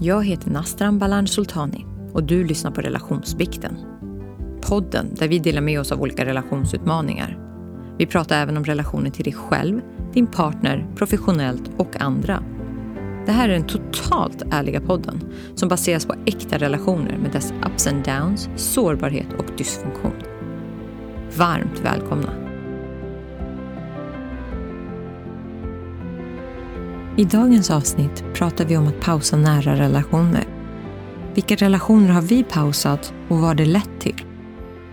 Jag heter Nastran Balan Sultani och du lyssnar på Relationsbikten. Podden där vi delar med oss av olika relationsutmaningar. Vi pratar även om relationer till dig själv, din partner, professionellt och andra. Det här är den totalt ärliga podden som baseras på äkta relationer med dess ups and downs, sårbarhet och dysfunktion. Varmt välkomna! I dagens avsnitt pratar vi om att pausa nära relationer. Vilka relationer har vi pausat och vad har det lett till?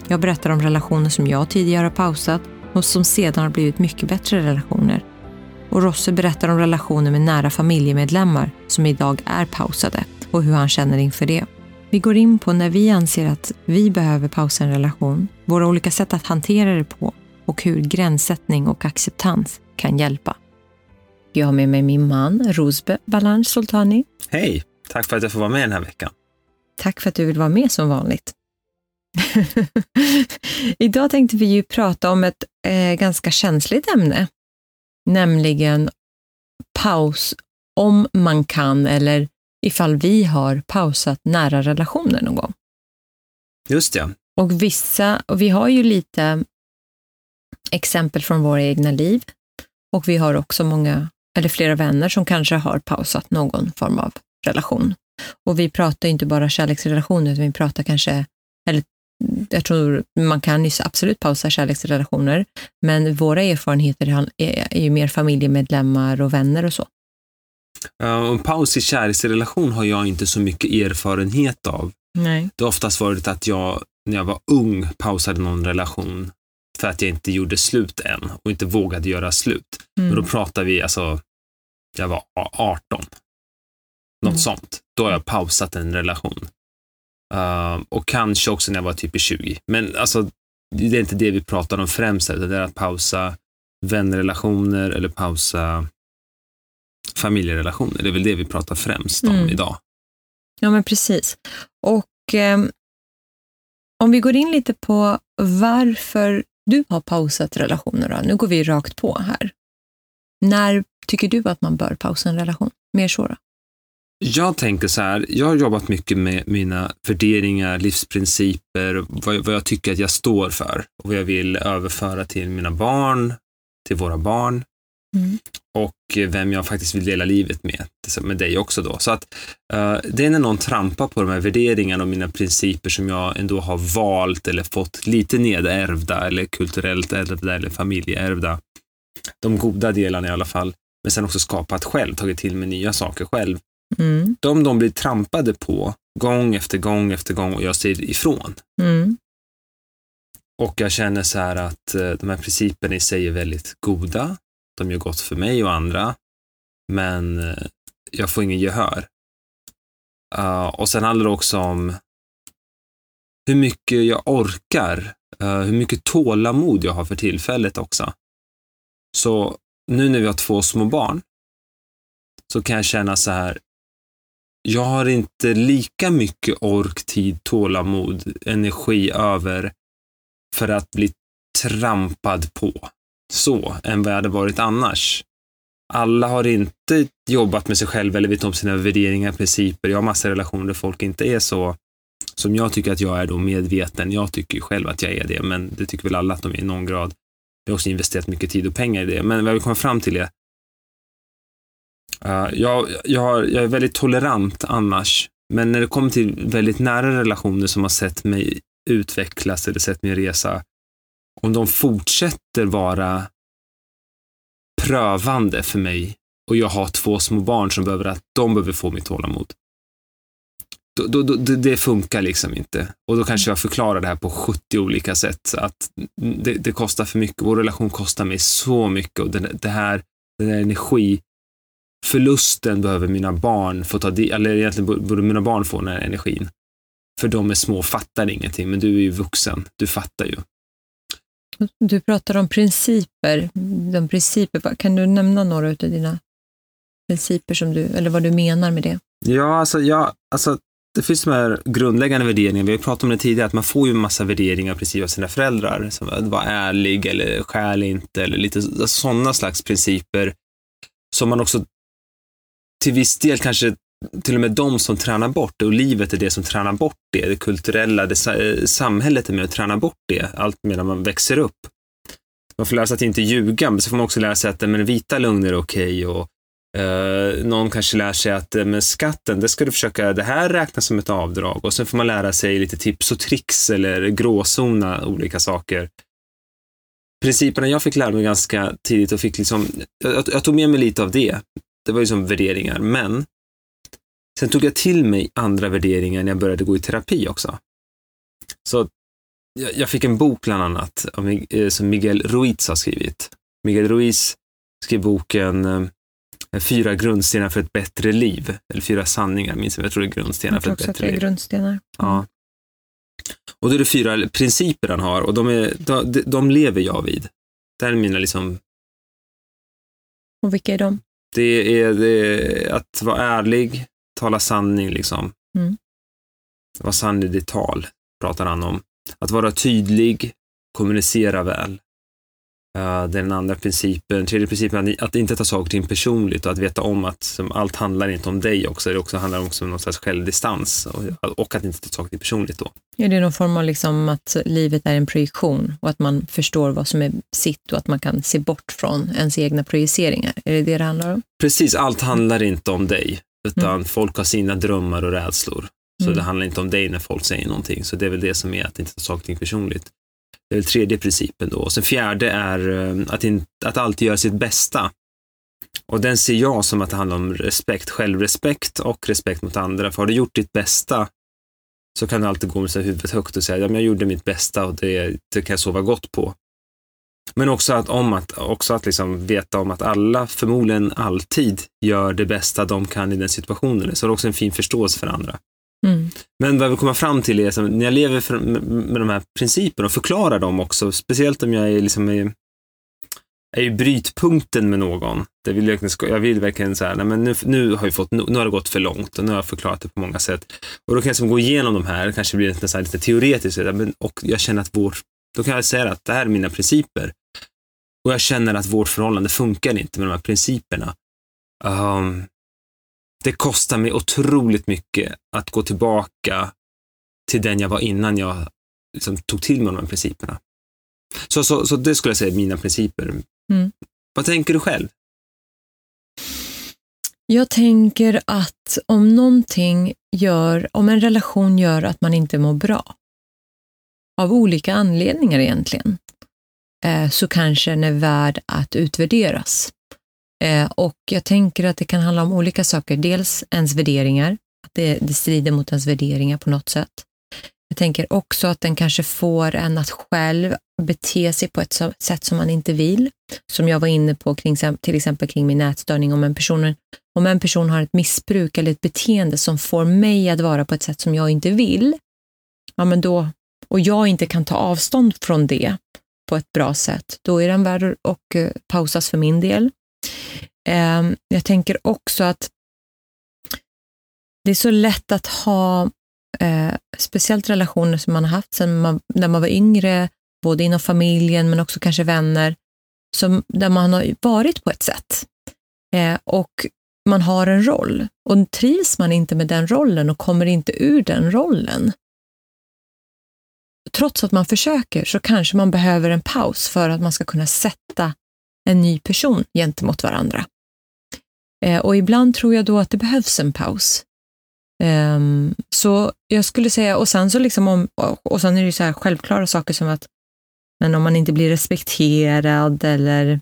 Jag berättar om relationer som jag tidigare har pausat och som sedan har blivit mycket bättre relationer. Och Rosse berättar om relationer med nära familjemedlemmar som idag är pausade och hur han känner inför det. Vi går in på när vi anser att vi behöver pausa en relation, våra olika sätt att hantera det på och hur gränssättning och acceptans kan hjälpa. Jag har med mig min man, Rosbe Balanch Soltani. Hej! Tack för att jag får vara med den här veckan. Tack för att du vill vara med som vanligt. Idag tänkte vi ju prata om ett eh, ganska känsligt ämne, nämligen paus om man kan eller ifall vi har pausat nära relationer någon gång. Just det. Och vissa, och vi har ju lite exempel från våra egna liv och vi har också många, eller flera vänner som kanske har pausat någon form av relation. Och vi pratar inte bara kärleksrelationer, utan vi pratar kanske, eller jag tror man kan ju absolut pausa kärleksrelationer, men våra erfarenheter är ju mer familjemedlemmar och vänner och så. En paus i kärleksrelation har jag inte så mycket erfarenhet av. Nej. Det har oftast varit att jag, när jag var ung, pausade någon relation för att jag inte gjorde slut än och inte vågade göra slut. Mm. Men då pratar vi, alltså, jag var 18. Något Mm. sånt. Då har jag pausat en relation. Uh, och kanske också när jag var typ i 20. Men alltså, det är inte det vi pratar om främst, utan det är att pausa vänrelationer eller pausa familjerelationer. Det är väl det vi pratar främst om Mm. idag. Ja, men precis. Och eh, om vi går in lite på varför du har pausat relationer då. Nu går vi rakt på här. När tycker du att man bör pausa en relation? Mer så då? Jag tänker så här, jag har jobbat mycket med mina värderingar, livsprinciper, vad, vad jag tycker att jag står för och vad jag vill överföra till mina barn, till våra barn Mm. och vem jag faktiskt vill dela livet med, med dig också då. Så att eh, det är när någon trampar på de här värderingarna och mina principer som jag ändå har valt eller fått lite nedärvda eller kulturellt ärvda eller familjeärvda. De goda delarna i alla fall. Men sen också skapat själv, tagit till mig nya saker själv. Mm. De de blir trampade på gång efter gång efter gång och jag säger ifrån. Mm. Och jag känner så här att eh, de här principerna i sig är väldigt goda. De gör gott för mig och andra. Men eh, jag får ingen gehör. Uh, och sen handlar det också om hur mycket jag orkar. Uh, hur mycket tålamod jag har för tillfället också. Så nu när vi har två små barn så kan jag känna så här. Jag har inte lika mycket ork, tid, tålamod, energi över för att bli trampad på så än vad jag hade varit annars. Alla har inte jobbat med sig själva eller vet om sina värderingar, och principer. Jag har massa relationer där folk inte är så som jag tycker att jag är då medveten. Jag tycker ju själv att jag är det, men det tycker väl alla att de är i någon grad. Jag har också investerat mycket tid och pengar i det, men vad jag vill komma fram till är Uh, jag, jag, har, jag är väldigt tolerant annars, men när det kommer till väldigt nära relationer som har sett mig utvecklas eller sett mig resa, om de fortsätter vara prövande för mig och jag har två små barn som behöver att de behöver få mitt tålamod. Då, då, då, det- funkar liksom inte. Och då kanske jag förklarar det här på 70 olika sätt. Att det, det kostar för mycket. Vår relation kostar mig så mycket och den, det här, den här energiförlusten behöver mina barn få ta del eller egentligen borde mina barn få den här energin. För de är små och fattar ingenting, men du är ju vuxen. Du fattar ju. Du pratar om principer. De principer. Kan du nämna några av dina principer som du, eller vad du menar med det? Ja, alltså, ja, alltså det finns de här grundläggande värderingarna. Vi har pratat om det tidigare, att man får ju en massa värderingar precis av sina föräldrar. Som att vara ärlig eller stjäl inte eller lite alltså sådana slags principer som man också till viss del kanske till och med de som tränar bort det och livet är det som tränar bort det. Det kulturella, det, eh, samhället är med och tränar bort det, allt medan man växer upp. Man får lära sig att inte ljuga, men så får man också lära sig att eh, men, vita lögner är okej okay och eh, någon kanske lär sig att men, skatten, det ska du försöka, det här räknas som ett avdrag och sen får man lära sig lite tips och tricks eller gråzona olika saker. Principerna jag fick lära mig ganska tidigt och fick liksom, jag, jag tog med mig lite av det. Det var ju som värderingar, men sen tog jag till mig andra värderingar när jag började gå i terapi också. Så jag, jag fick en bok bland annat eh, som Miguel Ruiz har skrivit. Miguel Ruiz skrev boken fyra grundstenar för ett bättre liv. Eller fyra sanningar, minns jag. Jag tror det är grundstenar för ett bättre liv. grundstenar. Mm. Ja. Och då är det fyra principer han har och de, är, de, de lever jag vid. Det här är mina liksom... Och vilka är de? Det är, det är att vara ärlig, tala sanning liksom. Mm. Vara sann i ditt tal, pratar han om. Att vara tydlig, kommunicera väl. Uh, den andra principen, tredje principen, att, inte ta saker och ting personligt och att veta om att som, allt handlar inte om dig också. Det också handlar också om någon slags självdistans och, och att inte ta saker ting personligt då. Är det någon form av liksom att livet är en projektion och att man förstår vad som är sitt och att man kan se bort från ens egna projiceringar? Är det det det handlar om? Precis, allt handlar inte om dig, utan mm. folk har sina drömmar och rädslor. Så mm. det handlar inte om dig när folk säger någonting. Så det är väl det som är att inte ta saker och ting personligt. Det är väl tredje principen då. Och sen fjärde är eh, att, in, att alltid göra sitt bästa. Och den ser jag som att det handlar om respekt, självrespekt och respekt mot andra. För har du gjort ditt bästa så kan du alltid gå med huvudet högt och säga, ja, men jag gjorde mitt bästa och det, det kan jag sova gott på. Men också att, om att, också att liksom veta om att alla förmodligen alltid gör det bästa de kan i den situationen. Så det är också en fin förståelse för andra. Mm. Men vad jag vill komma fram till är att när jag lever för, med, de här principerna och förklarar dem också, speciellt om jag är liksom i, är i brytpunkten med någon. Det vill jag, jag vill verkligen säga, nej men nu, nu, har jag fått, nu, nu, har det gått för långt och nu har jag förklarat det på många sätt. Och då kan jag liksom gå igenom de här, kanske blir det lite teoretiskt, men, och jag känner att vår, då kan jag säga att det här är mina principer. Och jag känner att vårt förhållande funkar inte med de här principerna. Um, det kostar mig otroligt mycket att gå tillbaka till den jag var innan jag liksom tog till mig de här principerna. Så, så, så det skulle jag säga är mina principer. Mm. Vad tänker du själv? Jag tänker att om någonting gör, om en relation gör att man inte mår bra, av olika anledningar egentligen, eh, så kanske den är värd att utvärderas. Eh, och jag tänker att det kan handla om olika saker. Dels ens värderingar, att det, det strider mot ens värderingar på något sätt. Jag tänker också att den kanske får en att själv bete sig på ett sätt som man inte vill. Som jag var inne på kring, till exempel kring min nätstörning. Om en, person, om en person har ett missbruk eller ett beteende som får mig att vara på ett sätt som jag inte vill, ja men då, och jag inte kan ta avstånd från det på ett bra sätt, då är den värd att eh, pausas för min del. Ehm, jag tänker också att det är så lätt att ha, eh, speciellt relationer som man har haft sedan man, när man var yngre, både inom familjen men också kanske vänner, som, där man har varit på ett sätt. Eh, och man har en roll och trivs man inte med den rollen och kommer inte ur den rollen, trots att man försöker så kanske man behöver en paus för att man ska kunna sätta en ny person gentemot varandra. Eh, och ibland tror jag då att det behövs en paus. Um, så jag skulle säga, och sen så liksom om, och sen är det ju så här självklara saker som att, men om man inte blir respekterad eller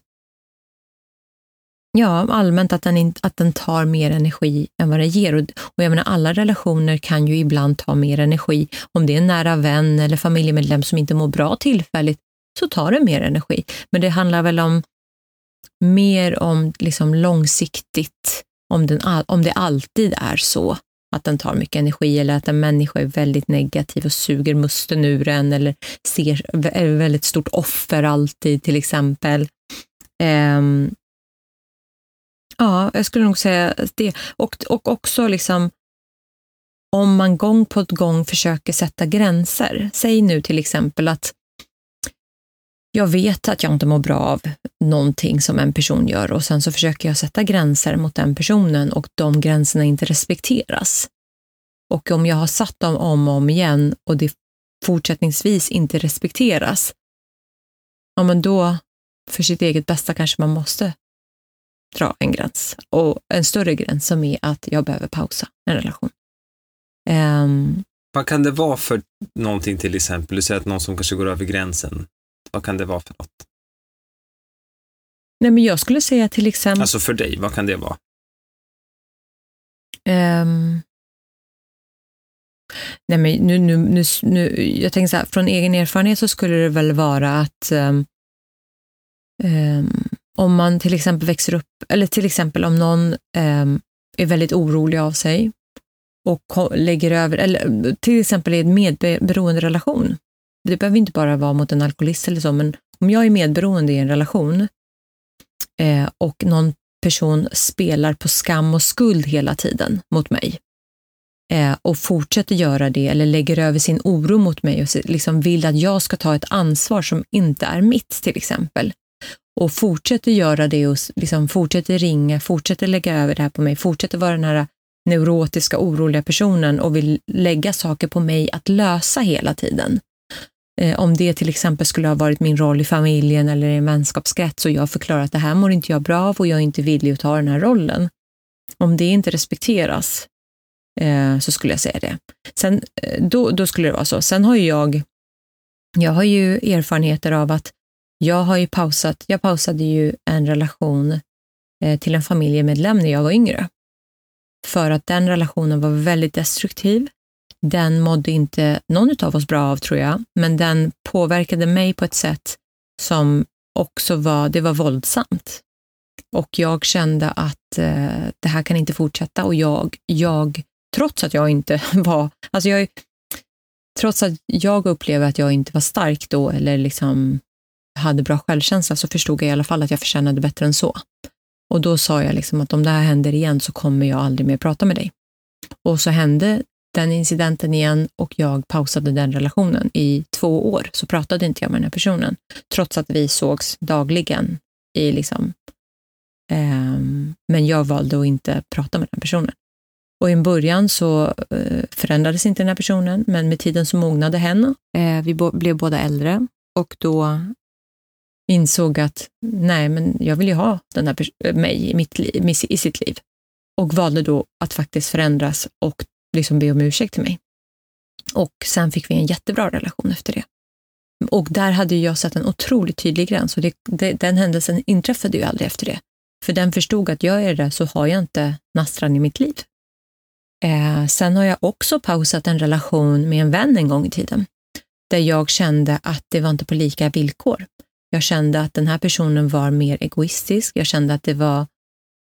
ja, allmänt att den, in, att den tar mer energi än vad den ger. Och, och jag menar, alla relationer kan ju ibland ta mer energi. Om det är en nära vän eller familjemedlem som inte mår bra tillfälligt, så tar det mer energi. Men det handlar väl om mer om liksom långsiktigt, om, den, om det alltid är så att den tar mycket energi eller att en människa är väldigt negativ och suger musten ur en eller ser är väldigt stort offer alltid till exempel. Um, ja, jag skulle nog säga det. Och, och också liksom om man gång på gång försöker sätta gränser. Säg nu till exempel att jag vet att jag inte mår bra av någonting som en person gör och sen så försöker jag sätta gränser mot den personen och de gränserna inte respekteras. Och om jag har satt dem om och om igen och det fortsättningsvis inte respekteras, ja men då för sitt eget bästa kanske man måste dra en gräns och en större gräns som är att jag behöver pausa en relation. Um, Vad kan det vara för någonting till exempel? Du säger att någon som kanske går över gränsen. Vad kan det vara för något? Nej, men jag skulle säga till exempel... Alltså för dig, vad kan det vara? Um, nej, men nu, nu, nu, nu, jag tänker så här, från egen erfarenhet så skulle det väl vara att um, um, om man till exempel växer upp, eller till exempel om någon ehm, är väldigt orolig av sig och lägger över, eller till exempel i en medberoende relation. Det behöver inte bara vara mot en alkoholist eller så, men om jag är medberoende i en relation eh, och någon person spelar på skam och skuld hela tiden mot mig eh, och fortsätter göra det eller lägger över sin oro mot mig och liksom vill att jag ska ta ett ansvar som inte är mitt till exempel och fortsätter göra det och liksom fortsätter ringa, fortsätter lägga över det här på mig, fortsätter vara den här neurotiska, oroliga personen och vill lägga saker på mig att lösa hela tiden. Eh, om det till exempel skulle ha varit min roll i familjen eller i en vänskapskrets och jag förklarar att det här mår inte jag bra av och jag är inte villig att ta den här rollen. Om det inte respekteras eh, så skulle jag säga det. Sen, eh, då, då skulle det vara så. Sen har jag, jag har ju erfarenheter av att jag har ju pausat, jag pausade ju en relation eh, till en familjemedlem när jag var yngre för att den relationen var väldigt destruktiv. Den mådde inte någon av oss bra av, tror jag, men den påverkade mig på ett sätt som också var, det var våldsamt. Och jag kände att eh, det här kan inte fortsätta och jag, jag, trots att jag inte var, alltså jag, trots att jag upplevde att jag inte var stark då eller liksom hade bra självkänsla så förstod jag i alla fall att jag förtjänade bättre än så. Och då sa jag liksom att om det här händer igen så kommer jag aldrig mer prata med dig. Och så hände den incidenten igen och jag pausade den relationen. I två år så pratade inte jag med den här personen, trots att vi sågs dagligen. I liksom, eh, men jag valde att inte prata med den personen. Och i början så eh, förändrades inte den här personen, men med tiden så mognade hen. Eh, vi blev båda äldre och då insåg att nej, men jag vill ju ha den här mig i, mitt liv, i sitt liv. Och valde då att faktiskt förändras och liksom be om ursäkt till mig. Och sen fick vi en jättebra relation efter det. Och där hade jag satt en otroligt tydlig gräns och det, det, den händelsen inträffade ju aldrig efter det. För den förstod att gör jag det så har jag inte Nastran i mitt liv. Eh, sen har jag också pausat en relation med en vän en gång i tiden, där jag kände att det var inte på lika villkor. Jag kände att den här personen var mer egoistisk. Jag kände att det var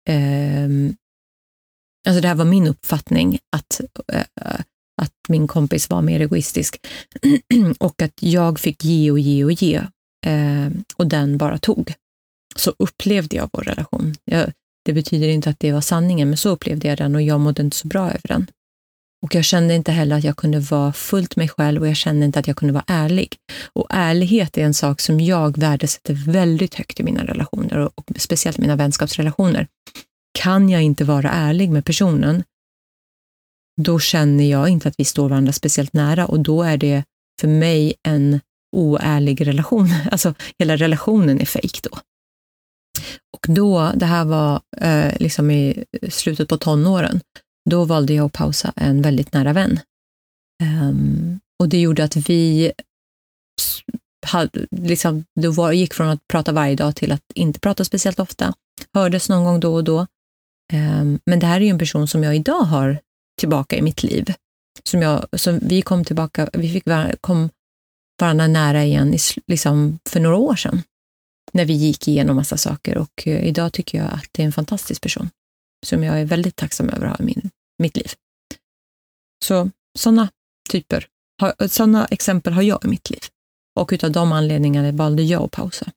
eh, Alltså det här var min uppfattning, att, eh, att min kompis var mer egoistisk och att jag fick ge och ge och ge eh, och den bara tog. Så upplevde jag vår relation. Jag, det betyder inte att det var sanningen, men så upplevde jag den och jag mådde inte så bra över den. Och jag kände inte heller att jag kunde vara fullt mig själv och jag kände inte att jag kunde vara ärlig. Och ärlighet är en sak som jag värdesätter väldigt högt i mina relationer och, och speciellt mina vänskapsrelationer. Kan jag inte vara ärlig med personen, då känner jag inte att vi står varandra speciellt nära och då är det för mig en oärlig relation. Alltså hela relationen är fejk då. Och då, det här var eh, liksom i slutet på tonåren, då valde jag att pausa en väldigt nära vän. Um, och det gjorde att vi hade, liksom, det var, gick från att prata varje dag till att inte prata speciellt ofta. Hördes någon gång då och då. Um, men det här är ju en person som jag idag har tillbaka i mitt liv. Som jag, som vi kom tillbaka, vi fick var, kom varandra nära igen i, liksom för några år sedan. När vi gick igenom massa saker och uh, idag tycker jag att det är en fantastisk person som jag är väldigt tacksam över att ha i min, mitt liv. Så sådana typer, sådana exempel har jag i mitt liv. Och utav de anledningarna valde jag att pausa.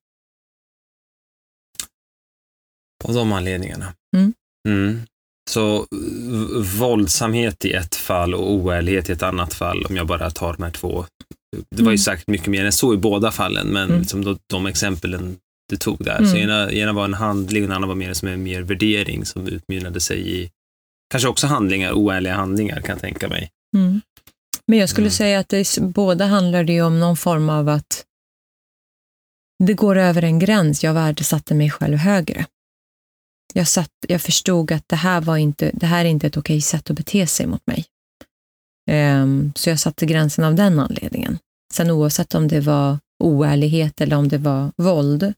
Av de anledningarna? Mm. Mm. Så våldsamhet i ett fall och oärlighet i ett annat fall, om jag bara tar de här två det var ju Mm. sagt mycket mer än så i båda fallen, men Mm. som de, de exemplen du tog där. Mm. Så ena, ena var en handling och den andra var mer som en mer värdering som utmynnade sig i kanske också handlingar, oärliga handlingar kan jag tänka mig. Mm. Men jag skulle Mm. säga att det, båda handlar det om någon form av att det går över en gräns. Jag värdesatte mig själv högre. Jag, satt, jag förstod att det här, var inte, det här är inte ett okej sätt att bete sig mot mig. Ehm, så jag satte gränsen av den anledningen. Sen oavsett om det var oärlighet eller om det var våld,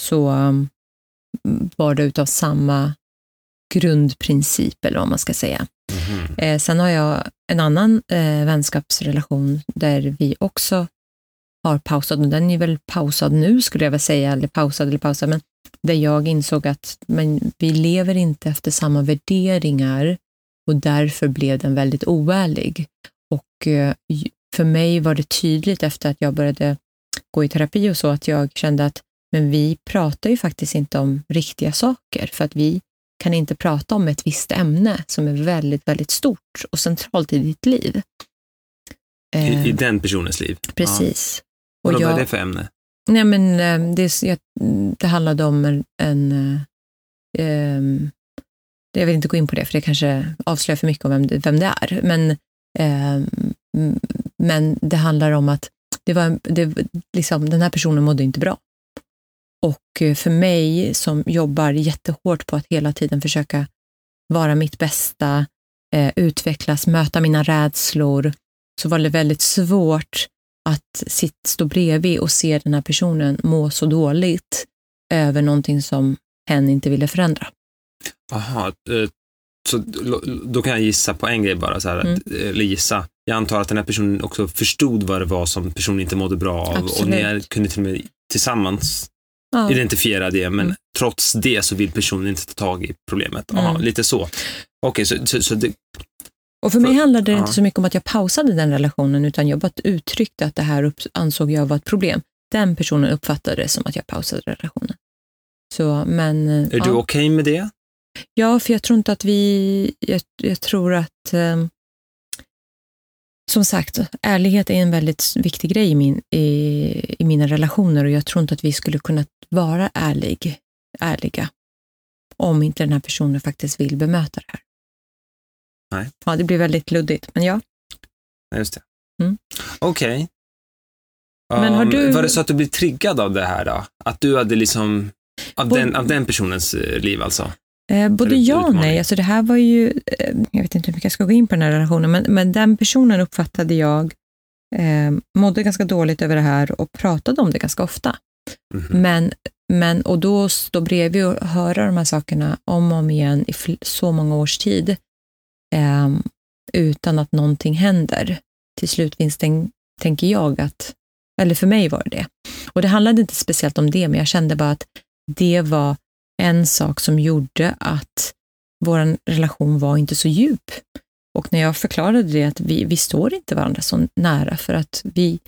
så um, var det utav samma grundprincip, eller vad man ska säga. Mhm. Eh, sen har jag en annan eh, vänskapsrelation där vi också har pausat, och den är väl pausad nu skulle jag väl säga, eller pausad eller pausad, men där jag insåg att men, vi lever inte efter samma värderingar och därför blev den väldigt oärlig. Och eh, för mig var det tydligt efter att jag började gå i terapi och så, att jag kände att men vi pratar ju faktiskt inte om riktiga saker, för att vi kan inte prata om ett visst ämne som är väldigt, väldigt stort och centralt i ditt liv. Eh, I, I den personens liv. precis. Ja. Och Och vad jag, det för ämne? nej men, eh, det, jag- det handlade om en, en eh, jag vill inte gå in på det, för det kanske avslöjar för mycket om vem vem det är. Men, m- men det handlar om att det var, det, liksom, den här personen mådde inte bra. Och eh, för mig som jobbar jättehårt på att hela tiden försöka vara mitt bästa, eh, utvecklas, möta mina rädslor, så var det väldigt svårt att sitt, stå bredvid och se den här personen må så dåligt över någonting som hen inte ville förändra. Aha, eh, så då- kan jag gissa på en grej bara, så här, Mm. eller gissa. Jag antar att den här personen också förstod vad det var som personen inte mådde bra av och Absolut. ni är- kunde till och med tillsammans Ja. identifiera det, men Mm. trots det så vill personen inte ta tag i problemet. Aha, Mm. Lite så. Okej, så, så, så det, Och för mig För- handlade det ja. inte så mycket om att jag pausade den relationen, utan jag bara uttryckte att det här upp, ansåg jag var ett problem. Den personen uppfattade det som att jag pausade relationen. Så, men, eh, är ja. du okej med det? Ja, för jag tror inte att vi... Jag, jag tror att... Eh, som sagt, ärlighet är en väldigt viktig grej i, min, i, i mina relationer och jag tror inte att vi skulle kunna vara ärlig, ärliga om inte den här personen faktiskt vill bemöta det här. Nej. Ja, det blir väldigt luddigt, men ja. Just det. Mm. Okej. Men har Um, du- Var det så att du blev triggad av det här då? Att du hade liksom, av, Både- den, av den personens eh, liv alltså? Eh, både ja och nej. Alltså det här var ju, eh, jag vet inte hur mycket jag ska gå in på den här relationen, men, men den personen uppfattade jag eh, mådde ganska dåligt över det här och pratade om det ganska ofta. Mhm. Men, men, och då stå bredvid och höra de här sakerna om och om igen i så många års tid eh, utan att någonting händer. Till slut finns det, tänker jag att, eller för mig var det det. Och det handlade inte speciellt om det, men jag kände bara att det var en sak som gjorde att vår relation var inte så djup. Och när jag förklarade det, att vi, vi står inte varandra så nära för att vi,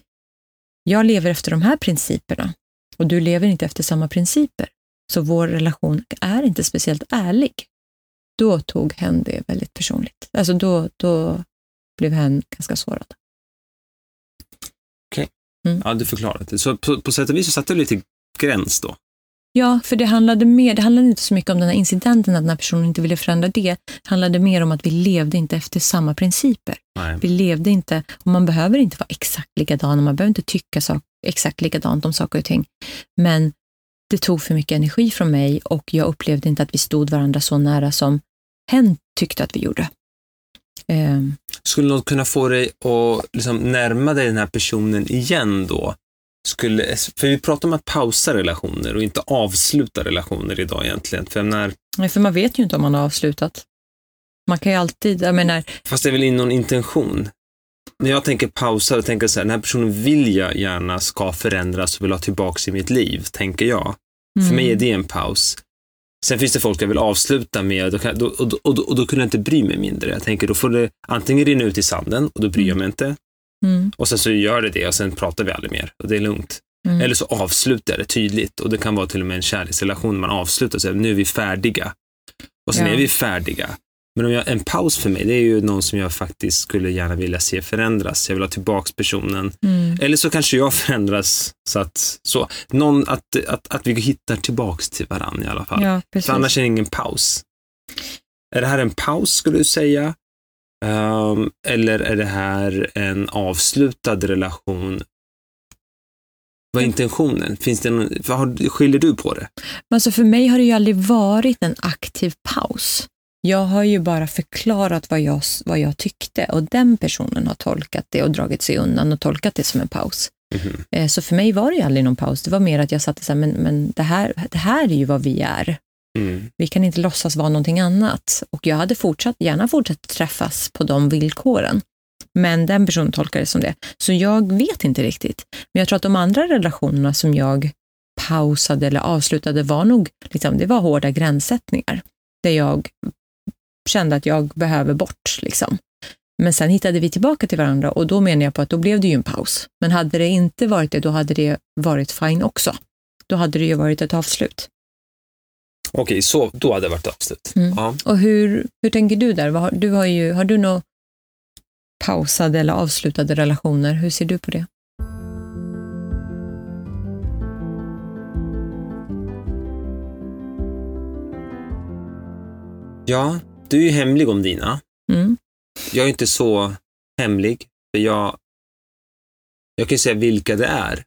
jag lever efter de här principerna och du lever inte efter samma principer. Så vår relation är inte speciellt ärlig. Då tog hen det väldigt personligt. Alltså då, då blev hen ganska sårad. Ja, du förklarade det. Så på, på sätt och vis så satte du lite gräns då? Ja, för det handlade mer, det handlade inte så mycket om den här incidenten, att den här personen inte ville förändra det. Det handlade mer om att vi levde inte efter samma principer. Nej. Vi levde inte, och man behöver inte vara exakt likadan, och man behöver inte tycka sak, exakt likadant om saker och ting. Men det tog för mycket energi från mig och jag upplevde inte att vi stod varandra så nära som hen tyckte att vi gjorde. Ehm, Skulle något kunna få dig att liksom närma dig den här personen igen då? Skulle, för vi pratar om att pausa relationer och inte avsluta relationer idag egentligen. För menar, nej, för man vet ju inte om man har avslutat. Man kan ju alltid, jag menar, fast det är väl in någon intention. När jag tänker pausa, då tänker jag så här, den här personen vill jag gärna ska förändras och vill ha tillbaka i mitt liv, tänker jag. mm, För mig är det en paus. Sen finns det folk jag vill avsluta med och då, kan, då, och, och, och då kunde jag inte bry mig mindre. Jag tänker då får det antingen rinna ut i sanden och då bryr jag mig inte. Mm, Och sen så gör det det och sen pratar vi aldrig mer och det är lugnt. mm, Eller så avslutar jag det tydligt och det kan vara till och med en kärleksrelation man avslutar och säger nu är vi färdiga. Och sen Ja. är vi färdiga. Men om jag, en paus för mig, det är ju någon som jag faktiskt skulle gärna vilja se förändras. Jag vill ha tillbaks personen. Mm. Eller så kanske jag förändras så att, så, någon, att, att, att vi hittar tillbaks till varandra i alla fall. Ja. För annars är det ingen paus. Är det här en paus skulle du säga? Ehm, eller är det här en avslutad relation? Vad är intentionen? Finns det någon, vad skiljer du på det? Alltså för mig har det ju aldrig varit en aktiv paus. Jag har ju bara förklarat vad jag, vad jag tyckte och den personen har tolkat det och dragit sig undan och tolkat det som en paus. Eh, Så för mig var det aldrig någon paus. Det var mer att jag satte så här, men, men det, här, det här är ju vad vi är. Mm. Vi kan inte låtsas vara någonting annat. Och jag hade fortsatt, gärna fortsatt träffas på de villkoren. Men den personen tolkar det som det. Så jag vet inte riktigt. Men jag tror att de andra relationerna som jag pausade eller avslutade var nog, liksom, det var hårda gränssättningar. Där jag kände att jag behöver bort. Liksom. Men sen hittade vi tillbaka till varandra och då menar jag på att då blev det ju en paus. Men hade det inte varit det, då hade det varit fine också. Då hade det ju varit ett avslut. Okej, så då hade det varit avslut. Mm. Ja. Och hur, hur tänker du där? Du har, ju, har du några pausade eller avslutade relationer? Hur ser du på det? ja, du är ju hemlig om dina. Mm. Jag är inte så hemlig, för jag, jag kan ju säga vilka det är.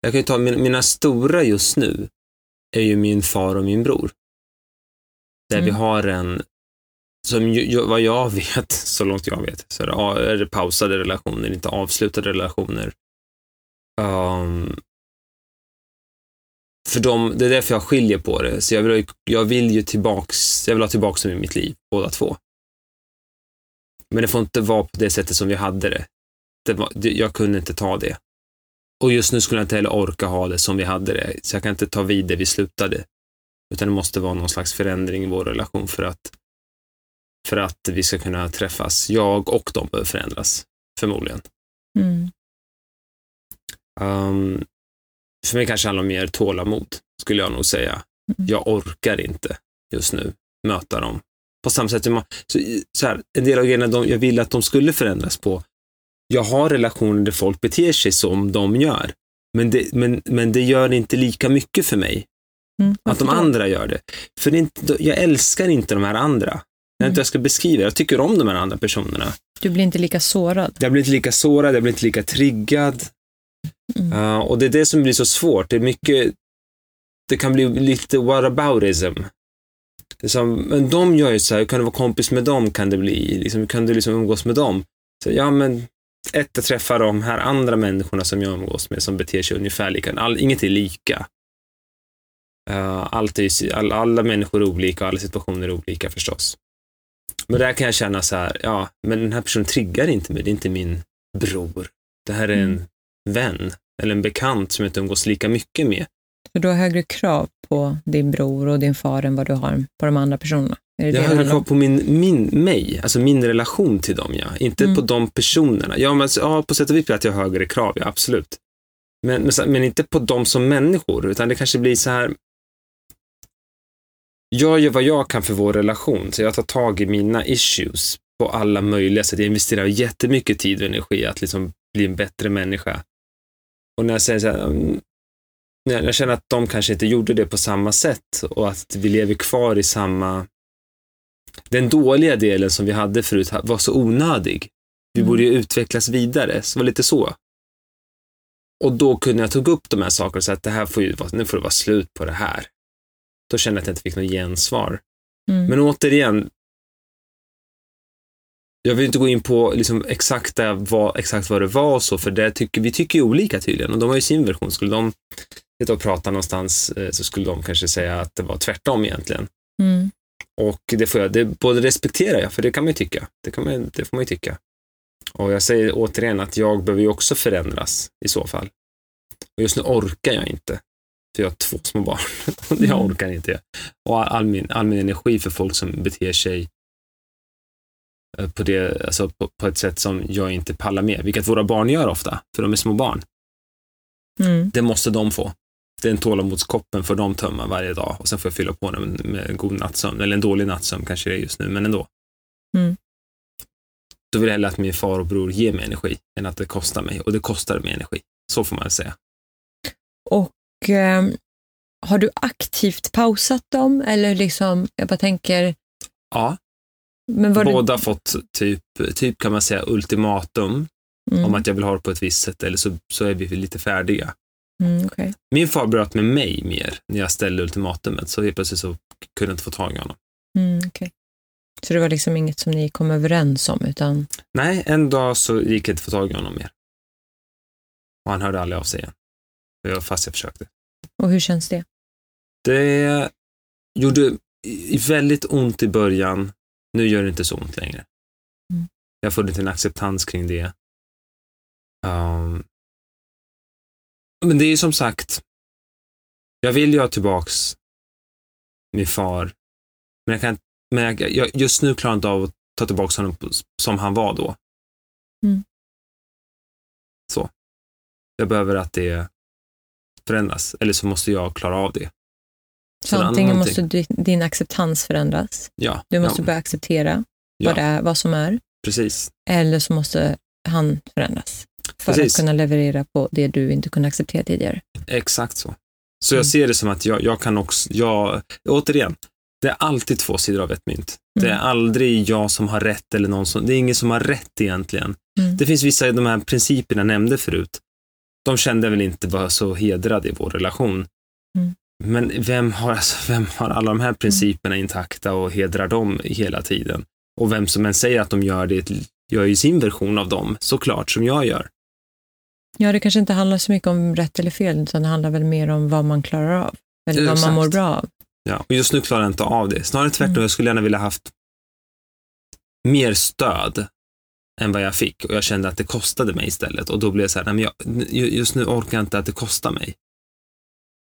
Jag kan ju ta min, mina stora just nu är ju min far och min bror. Där Mm. vi har en, som ju, vad jag vet, så långt jag vet, så är det, pausade relationer, inte avslutade relationer. Ehm, för dem, det är därför jag skiljer på det. Så jag vill, jag vill ju tillbaks, jag vill ha tillbaks dem i mitt liv, båda två. Men det får inte vara på det sättet som vi hade det. det, var, det jag kunde inte ta det. Och just nu skulle jag inte heller orka ha det som vi hade det. Så jag kan inte ta vid det vi slutade. Utan det måste vara någon slags förändring i vår relation för att, för att vi ska kunna träffas. Jag och de behöver förändras, förmodligen. Mm. Um, för mig kanske handlar om mer tålamod, skulle jag nog säga. Mm. Jag orkar inte just nu möta dem. På samma sätt så, så här, en del av grejerna de, jag vill att de skulle förändras på. Jag har relationer där folk beter sig som de gör. Men det, men, men det gör inte lika mycket för mig Mm. att de andra gör det. För det inte, jag älskar inte de här andra. Jag Mm. inte hur jag ska beskriva Jag tycker om de här andra personerna. Du blir inte lika sårad. Jag blir inte lika sårad, jag blir inte lika triggad. Mm. Uh, och det är det som blir så svårt. Det är mycket, det kan bli lite whataboutism. Som, men de gör ju så här, kan du vara kompis med dem kan det bli, liksom, kan du liksom umgås med dem? Så, ja men, ett, att träffa de här andra människorna som jag umgås med som beter sig ungefär lika. All, inget är lika. Uh, allt är, all, alla människor är olika och alla situationer är olika förstås. Men där kan jag känna så här, ja, men den här personen triggar inte mig, det är inte min bror. Det här är en Mm. vän eller en bekant som jag inte umgås lika mycket med. Så du har högre krav på din bror och din far än vad du har på de andra personerna? Jag det krav om? på min, min, mig, alltså min relation till dem, ja. Inte Mm. på de personerna. Ja, men, ja, på sätt och vis blir det att jag har högre krav, ja, absolut. Men, men, men inte på dem som människor, utan det kanske blir så här. Jag gör vad jag kan för vår relation, så jag tar tag i mina issues på alla möjliga sätt. Jag investerar jättemycket tid och energi att liksom bli en bättre människa. Och när jag säger så här, mm, jag känner att de kanske inte gjorde det på samma sätt och att vi lever kvar i samma den dåliga delen som vi hade förut var så onödig. Vi Mm. borde ju utvecklas vidare, så det var lite så. Och då kunde jag ta upp de här sakerna och säga att det här får ju, nu får det vara slut på det här. Då kände jag att jag inte fick något gensvar. Mm. Men återigen, jag vill inte gå in på liksom exakta, vad, exakt vad det var och så, för det tycker, vi tycker ju olika tydligen. Och de har ju sin version. Skulle de sitta och prata någonstans eh, så skulle de kanske säga att det var tvärtom egentligen. Mm. Och det får jag, det både respekterar jag, för det kan man ju tycka. Det, kan man, det får man ju tycka. Och jag säger återigen att jag behöver ju också förändras i så fall. Och just nu orkar jag inte. För jag har två små barn. Och jag Mm. orkar inte. Och all, all, min, all min energi för folk som beter sig eh, på, det, alltså på, på ett sätt som jag inte pallar med. Vilket våra barn gör ofta, för de är små barn. Mm. Det måste de få. Den tålamodskoppen får de tömma varje dag och sen får jag fylla på den med en god nattsömn. Eller en dålig nattsömn kanske det är just nu, men ändå. Mm. Då vill jag hellre att min far och bror ger mig energi än att det kostar mig. Och det kostar mig energi. Så får man säga. Och eh, har du aktivt pausat dem? Eller liksom, jag bara tänker, Ja, båda fått typ, typ kan man säga ultimatum det... Mm, om att jag vill ha det på ett visst sätt eller så, så är vi lite färdiga. Mm, okej. Min far bröt med mig mer när jag ställde ultimatumet, så helt plötsligt så kunde jag inte få tag i honom. Mm, okej. Så det var liksom inget som ni kom överens om, utan Nej, en dag så gick jag inte få tag i honom mer. Och han hörde aldrig av sig igen. Jag- Fast jag försökte. och hur känns det? Det gjorde väldigt ont i början. Nu gör det inte så ont längre. Mm. Jag har funnit en acceptans kring det. Ehm, men det är som sagt, jag vill ju ha tillbaks min far, men jag kan men jag, jag, just nu klarar jag inte av att ta tillbaka honom som han var då. Mm. Så. Jag behöver att det förändras, eller så måste jag klara av det. Så antingen måste di- din acceptans förändras, Ja, du måste ja, börja acceptera ja vad, det är, vad som är, precis. eller så måste han förändras för Precis. att kunna leverera på det du inte kunde acceptera tidigare. Exakt så. Så jag Mm. ser det som att jag, jag kan också, jag, återigen, det är alltid två sidor av ett mynt. Det är Mm. aldrig jag som har rätt eller någon som, det är ingen som har rätt egentligen. Mm. Det finns vissa av de här principerna jag nämnde förut. De kände jag väl inte var så hedrade i vår relation. Mm. Men vem har, alltså, vem har alla de här principerna intakta och hedrar dem hela tiden? Och vem som än säger att de gör det, gör ju sin version av dem, såklart, som jag gör. Ja, det kanske inte handlar så mycket om rätt eller fel, utan det handlar väl mer om vad man klarar av, eller vad man mår bra av. Ja, och just nu klarar jag inte av det. Snarare tvärtom, Mm. jag skulle gärna vilja haft mer stöd än vad jag fick och jag kände att det kostade mig istället och då blev jag så här, nej men jag, just nu orkar jag inte att det kostar mig.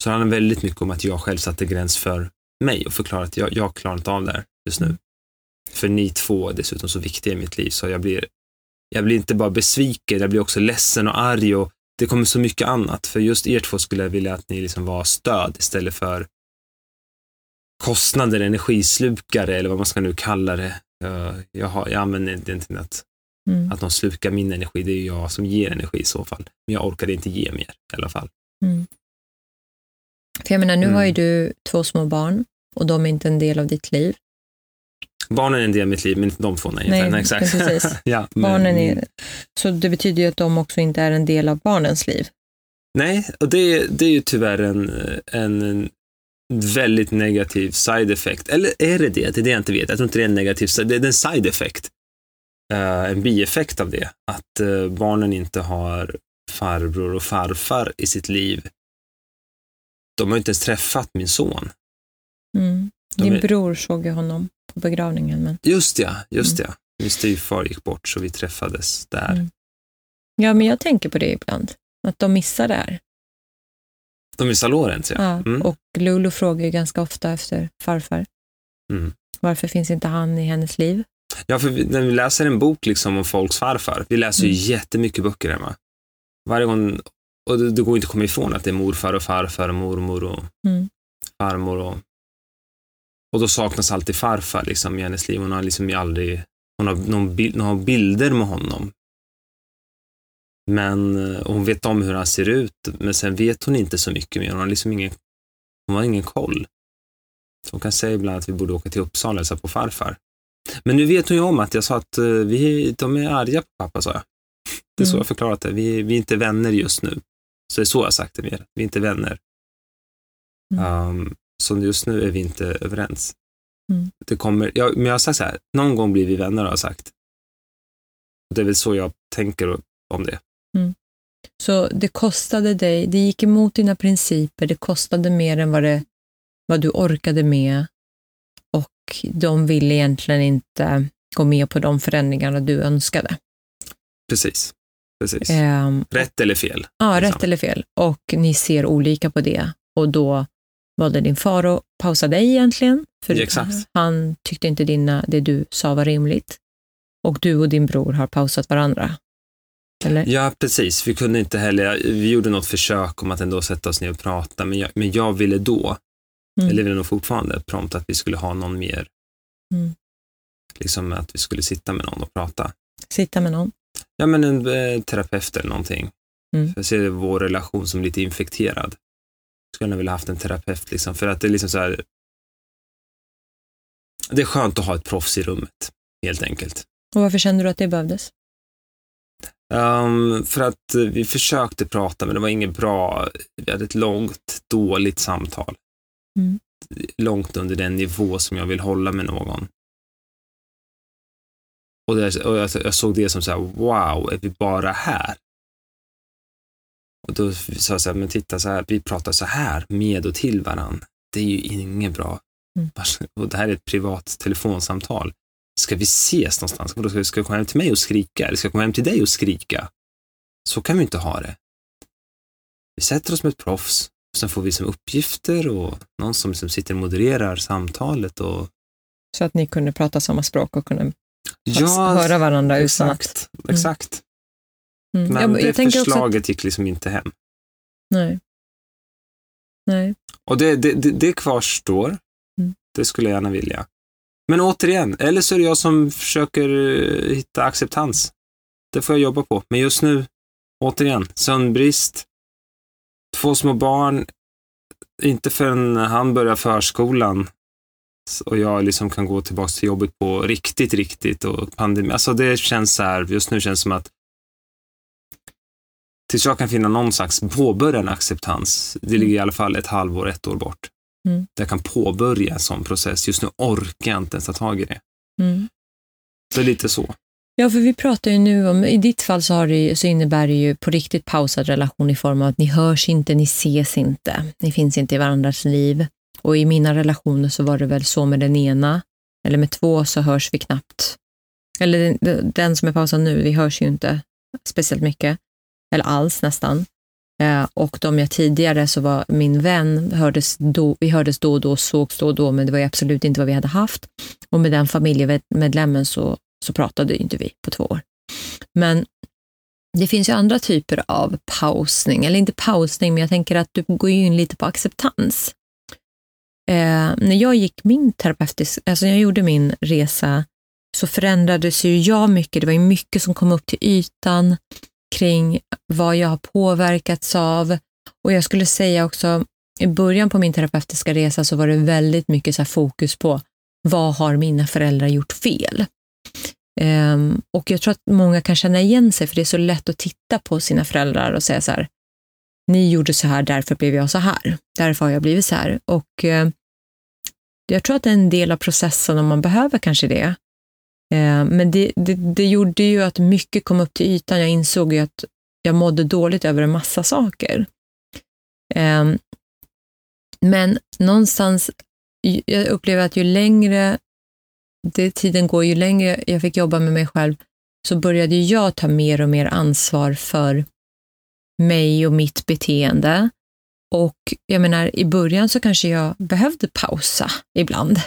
Så det handlar väldigt mycket om att jag själv satte gräns för mig och förklarade att jag, jag klarar inte av det här just nu. Mm. För ni två är dessutom så viktiga i mitt liv så jag blir, jag blir inte bara besviken, jag blir också ledsen och arg och det kommer så mycket annat. För just er två skulle jag vilja att ni liksom var stöd istället för kostnader, energislukare eller vad man ska nu kalla det. Eh, Jag, har, jag använder inte till att, Mm. att de slukar min energi, det är jag som ger energi i så fall. Men jag orkade inte ge mer i alla fall. Mm. För jag menar, nu Mm. har ju du två små barn och de är inte en del av ditt liv. Barnen är en del av mitt liv, men inte de två. Nej, Nej, nej exakt. precis. ja, men- Barnen är, så det betyder ju att de också inte är en del av barnens liv. Nej, och det, det är ju tyvärr en, en väldigt negativ side effect. Eller är det det? Det är det jag inte vet. Jag tror inte det är en negativ side Det är en side effect. Eh, en bieffekt av det. Att eh, barnen inte har farbror och farfar i sitt liv. De har ju inte ens träffat min son. Mm. Din är- bror såg ju honom på begravningen. Men... Just ja, just ja. Min styvfar gick bort så vi träffades där. Mm. Ja, men jag tänker på det ibland. Att de missar det här. De är i Salorens ja. Ja. Mm. Och Lulu frågar ju ganska ofta efter farfar. Mm. Varför finns inte han i hennes liv? Ja, för vi, när vi läser en bok liksom om folks farfar, vi läser ju Mm. jättemycket böcker hemma. Varje gång, och det, det går inte att komma ifrån att det är morfar och farfar och mormor och Mm. farmor och och då saknas alltid farfar liksom i hennes liv. Hon har liksom aldrig, hon har, någon bild, hon har bilder med honom. Men eh, hon vet om hur han ser ut, men sen vet hon inte så mycket mer. Hon har liksom ingen, hon har ingen koll. Så hon kan säga ibland att vi borde åka till Uppsala och hälsa på farfar. Men nu vet hon ju om att jag sa att eh, vi, de är arga på pappa, sa jag. Det är så Mm. jag förklarat det. Vi, vi är inte vänner just nu. Så det är så jag sagt det mer. Vi är inte vänner. Mm. Um, så just nu är vi inte överens. Mm. Det kommer, jag, men jag har sagt så här, någon gång blir vi vänner har jag sagt. Det är väl så jag tänker om det. Så det kostade dig, det gick emot dina principer, det kostade mer än vad, det, vad du orkade med och de ville egentligen inte gå med på de förändringarna du önskade. Precis. Precis. Ehm, Rätt eller fel. ja, liksom. rätt eller fel. Och ni ser olika på det. Och då valde din far att pausa dig egentligen, för Ja, han tyckte inte dina, det du sa var rimligt. Och du och din bror har pausat varandra. Eller? Ja, precis. Vi kunde inte heller, vi gjorde något försök om att ändå sätta oss ner och prata, men jag, men jag ville då, Mm. eller vill nog fortfarande, prompt att vi skulle ha någon mer Mm. liksom att vi skulle sitta med någon och prata. Sitta med någon. Ja, men en eh, terapeut eller någonting. Mm. För jag ser vår relation som lite infekterad. Skulle jag vilja haft en terapeut, liksom, för att det är liksom så här. Det är skönt att ha ett proffs i rummet, helt enkelt. Och varför kände du att det behövdes? Um, för att vi försökte prata, men det var inget bra. Vi hade ett långt, dåligt samtal. Mm. Långt under den nivå som jag vill hålla med någon. Och, det, och jag, jag såg det som så här, wow, är vi bara här? Och då sa jag så här, men titta så här, vi pratar så här med och till varandra. Det är ju inget bra. Mm. Och det här är ett privat telefonsamtal. Ska vi ses någonstans? Ska jag komma hem till mig och skrika? Eller ska jag komma hem till dig och skrika? Så kan vi inte ha det. Vi sätter oss med ett proffs, och sen får vi som uppgifter och någon som, som sitter och modererar samtalet. Och, Så att ni kunde prata samma språk och kunde ja, höra varandra utan att... exakt. exakt. Mm. Men Jag, det jag också att, förslaget gick liksom inte hem. Nej. Nej. Och det, det, det, det kvarstår. Mm. Det skulle jag gärna vilja. Men återigen, eller så är det jag som försöker eh, hitta acceptans. Det får jag jobba på. Men just nu, återigen, sömnbrist, två små barn, inte förrän han börjar förskolan och jag liksom kan gå tillbaka till jobbet på riktigt, riktigt och pandemi. Alltså det känns så här, just nu känns det som att tills jag kan finna någon slags påbörja en acceptans, det ligger i alla fall ett halvår, ett år bort. Mm. Där jag kan påbörja en sån process. Just nu orkar jag inte ens ta tag i det. Mm. Så lite så. Ja, för vi pratar ju nu om, i ditt fall så, har det, så innebär det ju på riktigt pausad relation i form av att ni hörs inte, ni ses inte, ni finns inte i varandras liv. Och i mina relationer så var det väl så med den ena, eller med två så hörs vi knappt. Eller den, den som är pausad nu, vi hörs ju inte speciellt mycket, eller alls nästan. Eh, och de jag tidigare så var min vän, hördes då, vi hördes då och då, sågs då och då, men det var ju absolut inte vad vi hade haft. Och med den familjemedlemmen så så pratade inte vi på två år. Men det finns ju andra typer av pausning, eller inte pausning, men jag tänker att du går ju in lite på acceptans. Eh, när jag gick min terapeutisk, alltså när jag gjorde min resa, så förändrades ju jag mycket. Det var ju mycket som kom upp till ytan kring vad jag har påverkats av. Och jag skulle säga också, i början på min terapeutiska resa så var det väldigt mycket så här fokus på vad har mina föräldrar gjort fel? Um, och jag tror att många kan känna igen sig, för det är så lätt att titta på sina föräldrar och säga så här, ni gjorde så här, därför blev jag så här. Därför har jag blivit så här. Och uh, jag tror att det är en del av processen om man behöver kanske det. Eh, men det, det, det gjorde ju att mycket kom upp till ytan. Jag insåg ju att jag mådde dåligt över en massa saker. Eh, men någonstans, jag upplever att ju längre det, tiden går, ju längre jag fick jobba med mig själv, så började jag ta mer och mer ansvar för mig och mitt beteende. Och jag menar, i början så kanske jag behövde pausa ibland.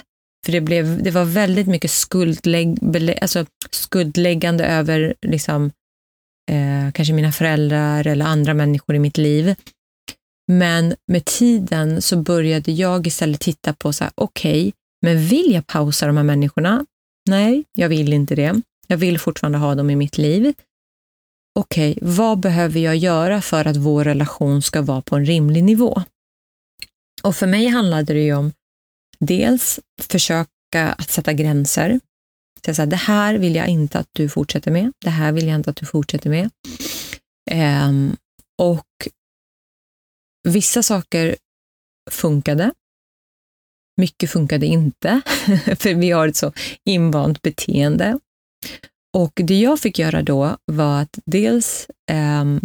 För det, blev, det var väldigt mycket skuldlägg, alltså skuldläggande över liksom, eh, kanske mina föräldrar eller andra människor i mitt liv. Men med tiden så började jag istället titta på så här, okej, men vill jag pausa de här människorna? Nej, jag vill inte det. Jag vill fortfarande ha dem i mitt liv. Okej, vad behöver jag göra för att vår relation ska vara på en rimlig nivå? Och för mig handlade det ju om dels försöka att sätta gränser. Säga så här, det här vill jag inte att du fortsätter med. Det här vill jag inte att du fortsätter med. Um, och vissa saker funkade. Mycket funkade inte, för vi har ett så invant beteende. Och det jag fick göra då var att dels um,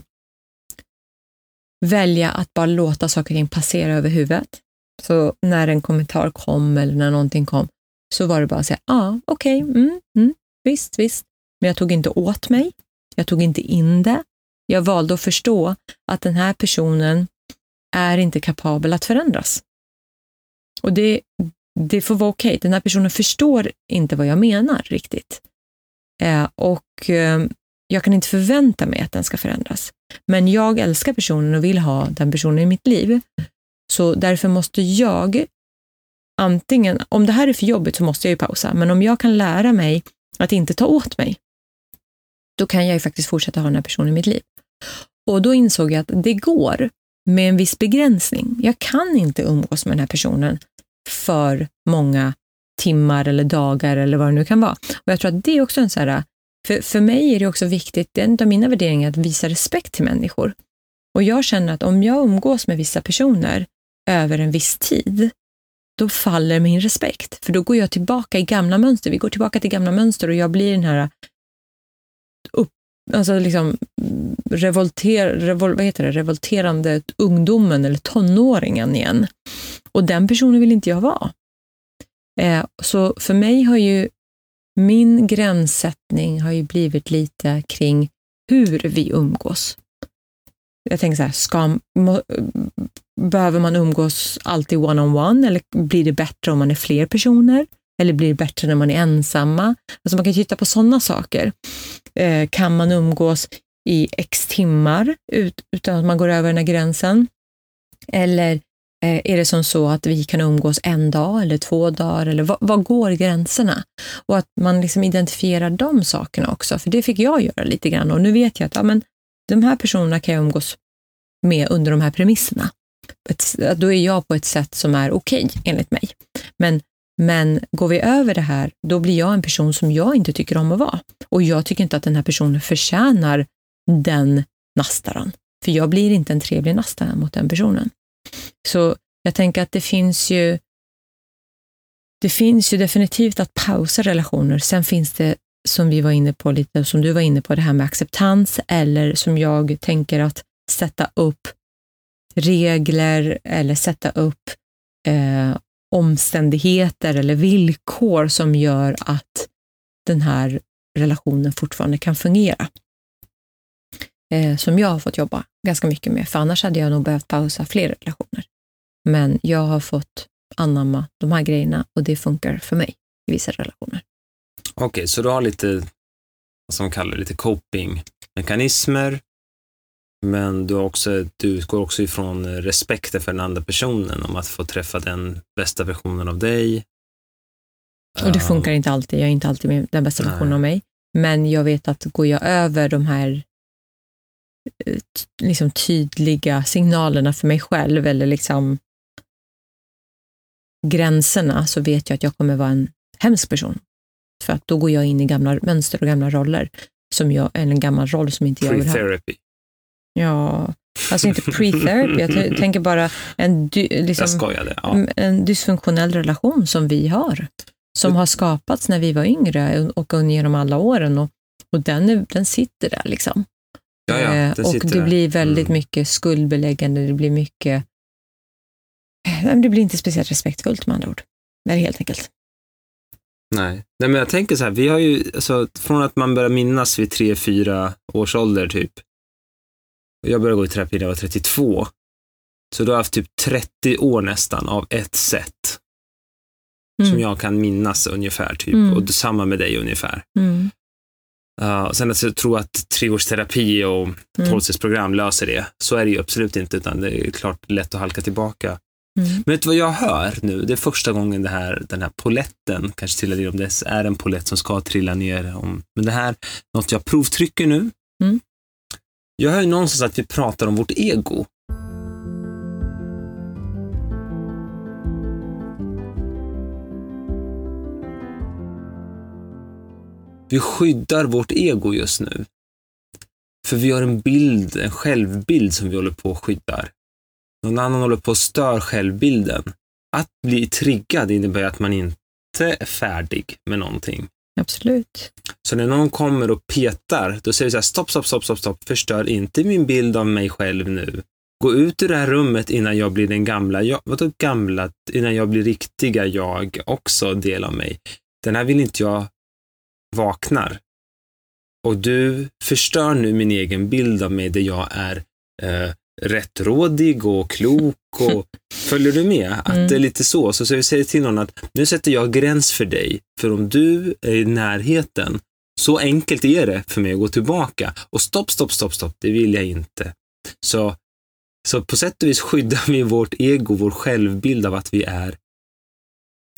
välja att bara låta saker och ting passera över huvudet. Så när en kommentar kom eller när någonting kom så var det bara att säga, ja, ah, okej, okay, mm, mm, visst, visst. Men jag tog inte åt mig, jag tog inte in det. Jag valde att förstå att den här personen är inte kapabel att förändras. Och det, det får vara okej. Okay. Den här personen förstår inte vad jag menar riktigt. Eh, och eh, jag kan inte förvänta mig att den ska förändras. Men jag älskar personen och vill ha den personen i mitt liv. Så därför måste jag antingen, om det här är för jobbigt så måste jag ju pausa, men om jag kan lära mig att inte ta åt mig, då kan jag ju faktiskt fortsätta ha den här personen i mitt liv. Och då insåg jag att det går med en viss begränsning. Jag kan inte umgås med den här personen för många timmar eller dagar eller vad det nu kan vara. Och jag tror att det är också en så här, för, för mig är det också viktigt, det är en av mina värderingar, att visa respekt till människor. Och jag känner att om jag umgås med vissa personer över en viss tid, då faller min respekt. För då går jag tillbaka i gamla mönster. Vi går tillbaka till gamla mönster och jag blir den här upp, alltså liksom revolter, revol, vad heter det, revolterande ungdomen eller tonåringen igen. Och den personen vill inte jag vara. Eh, så för mig har ju min gränssättning har ju blivit lite kring hur vi umgås. Jag tänker så här, ska, må, behöver man umgås alltid one-on-one on one, eller blir det bättre om man är fler personer? Eller blir det bättre när man är ensamma? Alltså man kan titta på sådana saker. Eh, kan man umgås i x timmar ut, utan att man går över den här gränsen? Eller eh, är det som så att vi kan umgås en dag eller två dagar? Eller vad, vad går gränserna? Och att man liksom identifierar de sakerna också, för det fick jag göra lite grann. Och nu vet jag att ja, men, de här personerna kan jag umgås med under de här premisserna. Ett, då är jag på ett sätt som är okej, okay, enligt mig. Men, men går vi över det här, då blir jag en person som jag inte tycker om att vara. Och jag tycker inte att den här personen förtjänar den nastaren. För jag blir inte en trevlig nastare mot den personen. Så jag tänker att det finns ju det finns ju definitivt att pausa relationer. Sen finns det, som vi var inne på lite, som du var inne på, det här med acceptans eller som jag tänker att sätta upp regler eller sätta upp eh, omständigheter eller villkor som gör att den här relationen fortfarande kan fungera. Eh, som jag har fått jobba ganska mycket med, för annars hade jag nog behövt pausa fler relationer. Men jag har fått anamma de här grejerna och det funkar för mig i vissa relationer. Okej, okay, så du har lite, vad som kallar lite coping-mekanismer men du, också, du utgår också ifrån respekten för den andra personen, om att få träffa den bästa versionen av dig. Och det funkar inte alltid. Jag är inte alltid den bästa Nej. versionen av mig. Men jag vet att går jag över de här eh, liksom tydliga signalerna för mig själv eller liksom gränserna så vet jag att jag kommer vara en hemsk person. För att då går jag in i gamla mönster och gamla roller, som jag, en gammal roll som inte jag vill ha. Pre-therapy. Ja, alltså inte pre-therapy. Jag tänker bara en, liksom, skojade, ja. en dysfunktionell relation som vi har. Som har skapats när vi var yngre och genom alla åren. Och, och den, är, den sitter där liksom. Ja, ja, eh, och det där. blir väldigt mm. mycket skuldbeläggande, det blir mycket... Eh, det blir inte speciellt respektfullt med andra ord. Det är helt enkelt. Nej. Nej, men jag tänker så här, vi har ju, alltså, från att man börjar minnas vid tre, fyra års ålder typ, jag började gå i terapi när jag var 32. Så du har haft typ 30 år nästan av ett sätt. Mm. Som jag kan minnas ungefär. typ. Mm. Och detsamma med dig ungefär. Mm. Uh, sen att jag tror att treårsterapi och mm. tolvstegsprogram löser det. Så är det ju absolut inte, utan det är klart lätt att halka tillbaka. Mm. Men vet du vad jag hör nu? Det är första gången det här, den här poletten kanske trillar ner, om det är en polett som ska trilla ner. Om, men det här, något jag provtrycker nu. Mm. Jag hör ju någonstans att vi pratar om vårt ego. Vi skyddar vårt ego just nu. För vi har en bild, en självbild som vi håller på att skydda. Någon annan håller på att stör självbilden. Att bli triggad innebär att man inte är färdig med någonting. Absolut. Så när någon kommer och petar, då säger vi så här, stopp, stopp, stopp, stopp, stopp, förstör inte min bild av mig själv nu. Gå ut ur det här rummet innan jag blir den gamla jag. Vadå gamla? Innan jag blir riktiga jag också del av mig. Den här vill inte jag vaknar. Och du förstör nu min egen bild av mig där jag är eh, rättrådig och klok och följer du med? Att mm. det är lite så. Så, så vi säger till någon att nu sätter jag gräns för dig. För om du är i närheten, så enkelt är det för mig att gå tillbaka. Och stopp, stopp, stopp, stopp, det vill jag inte. Så, så på sätt och vis skyddar vi vårt ego, vår självbild av att vi är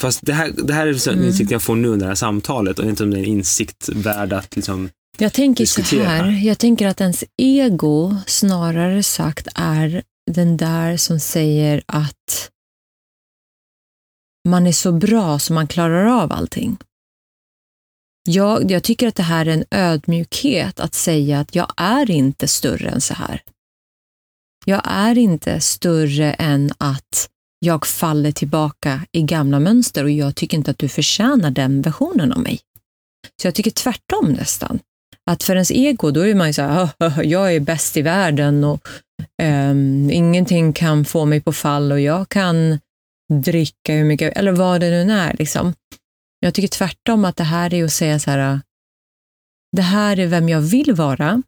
Fast det här, det här är så Mm. insikt jag får nu under det här samtalet och inte om det är en insikt värd att liksom, Jag tänker så här, jag tänker att ens ego snarare sagt är den där som säger att man är så bra så man klarar av allting. Jag, jag tycker att det här är en ödmjukhet att säga att jag är inte större än så här. Jag är inte större än att jag faller tillbaka i gamla mönster och jag tycker inte att du förtjänar den versionen av mig. Så jag tycker tvärtom nästan. Att för ens ego, då är man ju så här, jag är bäst i världen och um, ingenting kan få mig på fall och jag kan dricka hur mycket, eller vad det nu är. Liksom. Jag tycker tvärtom att det här är att säga så här, det här är vem jag vill vara,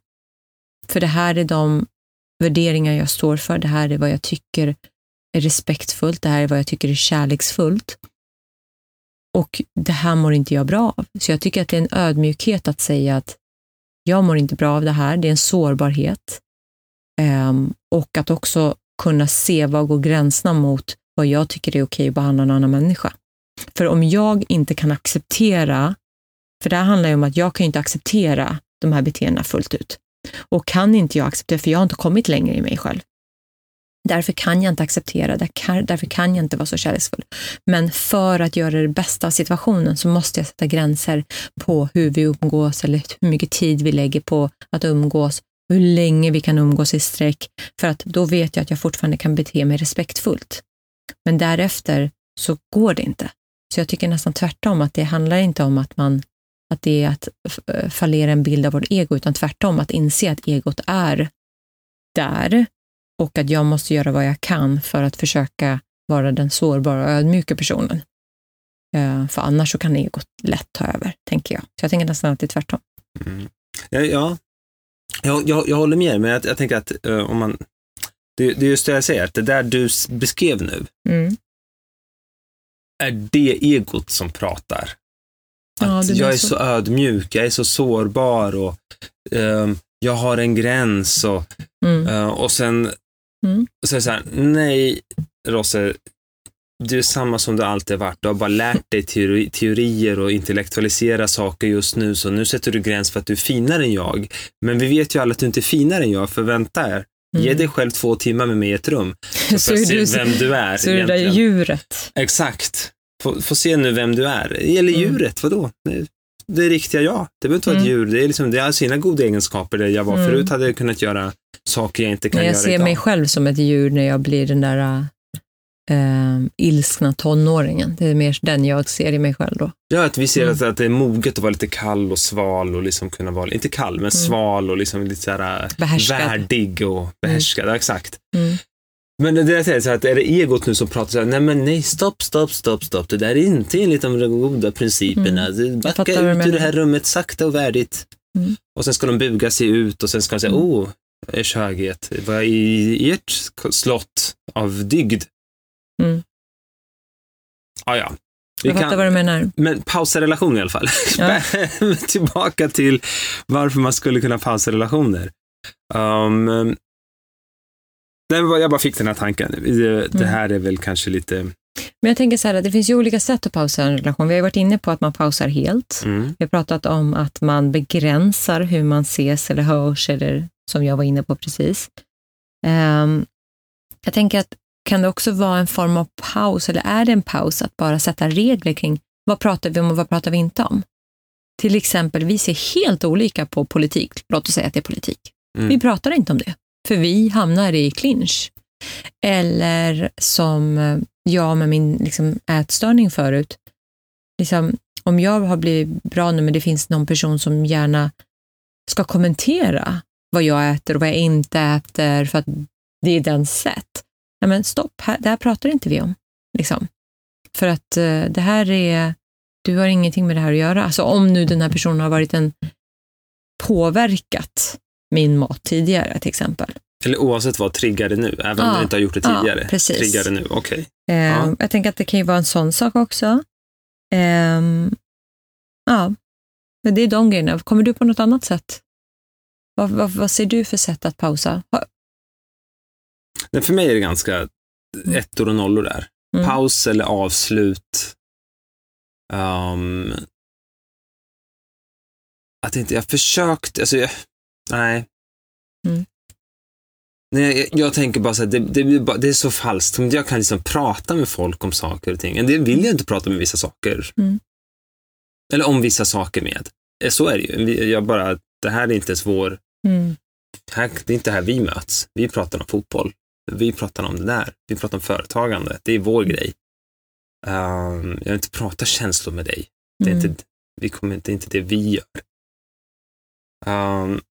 för det här är de värderingar jag står för, det här är vad jag tycker är respektfullt, det här är vad jag tycker är kärleksfullt. Och det här mår inte jag bra av. Så jag tycker att det är en ödmjukhet att säga att jag mår inte bra av det här, det är en sårbarhet. Um, och att också kunna se var går gränserna mot vad jag tycker är okej att behandla en annan människa. För om jag inte kan acceptera, för det här handlar ju om att jag kan inte acceptera de här beteendena fullt ut. Och kan inte jag acceptera, för jag har inte kommit längre i mig själv. Därför kan jag inte acceptera, därför kan jag inte vara så kärleksfull. Men för att göra det bästa av situationen så måste jag sätta gränser på hur vi umgås eller hur mycket tid vi lägger på att umgås, hur länge vi kan umgås i sträck, för att då vet jag att jag fortfarande kan bete mig respektfullt. Men därefter så går det inte. Så jag tycker nästan tvärtom, att det handlar inte om att man att det är att eh, fallera en bild av vårt ego, utan tvärtom att inse att egot är där och att jag måste göra vad jag kan för att försöka vara den sårbara och ödmjuka personen. Eh, För annars så kan egot lätt ta över, tänker jag. Så jag tänker nästan att det är tvärtom. mm. ja, ja. Jag, jag, jag håller med, men jag, jag tänker att eh, om man, det, det är just det jag säger, att det där du beskrev nu, Mm. är det egot som pratar. Ja, Att det jag är så. så ödmjuk, jag är så sårbar och ehm, jag har en gräns och, Mm. eh, och sen Mm. så är det så här, nej Rosse, du är samma som du alltid varit. Du har bara lärt dig teori, teorier och intellektualisera saker just nu, så nu sätter du gräns för att du är finare än jag. Men vi vet ju alla att du inte är finare än jag, för vänta här. Ge Mm. dig själv två timmar med mig i ett rum, så Så är se du vem du är Så är det där egentligen. djuret. Exakt. Få, få se nu vem du är. Eller Mm. djuret, vadå? Det, det är riktiga jag. Det behöver inte vara ett Mm. djur. Det, är liksom, det har sina goda egenskaper. Där jag var Mm. förut hade jag kunnat göra saker jag inte kan När jag göra ser idag. mig själv som ett djur när jag blir den där äh, ilskna tonåringen. Det är mer den jag ser i mig själv då. Ja, att vi ser Mm. att, att det är moget att vara lite kall och sval och liksom kunna vara, inte kall, men sval och liksom lite så här Behärskad. värdig och behärskad. Ja, exakt. Mm. Men det jag säger så här, att är det egot nu som pratar så här, nej men nej, stopp, stopp, stopp, stopp, det där är inte enligt de goda principerna. Mm. Backa ut ur det här rummet sakta och värdigt. Mm. Och sen ska de buga sig ut och sen ska de säga, Mm. oh, ers höghet, vad är i ert slott av dygd? Mm. Ah, ja, Vi Jag fattar kan- vad du menar. Men pausa relation i alla fall. Ja. Tillbaka till varför man skulle kunna pausa relationer. Um, nej, men jag bara fick den här tanken. Det, det Mm. här är väl kanske lite... Men jag tänker så här, det finns ju olika sätt att pausa en relation. Vi har ju varit inne på att man pausar helt. Mm, Vi har pratat om att man begränsar hur man ses eller hörs, eller som jag var inne på precis. Ehm, jag tänker att kan det också vara en form av paus, eller är det en paus att bara sätta regler kring vad pratar vi om och vad pratar vi inte om? Till exempel, vi ser helt olika på politik. Låt oss säga att det är politik. mm, Vi pratar inte om det, för vi hamnar i clinch. Eller som eh, jag med min liksom, ätstörning förut. Liksom, om jag har blivit bra nu, men det finns någon person som gärna ska kommentera vad jag äter och vad jag inte äter för att det är den sätt. Nej, men stopp, här, det här pratar inte vi om. Liksom. För att eh, det här är, du har ingenting med det här att göra. Alltså om nu den här personen har varit en påverkat min mat tidigare till exempel. Eller oavsett vad, triggar det nu? Även om Ja, du inte har gjort det ja, tidigare? precis. Triggar det nu, okej. Eh, Ja. Jag tänker att det kan ju vara en sån sak också. Ehm, ja, men det är de grejerna. Kommer du på något annat sätt? Vad, vad, vad ser du för sätt att pausa? För mig är det ganska ettor och nollor där. Mm. Paus eller avslut. Um, att inte jag försökt, alltså jag, nej. Mm. nej jag, jag tänker bara så här, det, det, bara- det är så falskt. Jag kan liksom prata med folk om saker och ting. En del vill jag inte prata med vissa saker. Mm. Eller om vissa saker med. Eh, Så är det ju. Jag bara, det här är inte ens vår, Mm. här, det är inte här vi möts. Vi pratar om fotboll. Vi pratar om det där. Vi pratar om företagande. Det är vår grej. Um, jag vill inte prata känslor med dig. Det är, Mm. inte, vi kommer det är inte det vi gör. Um,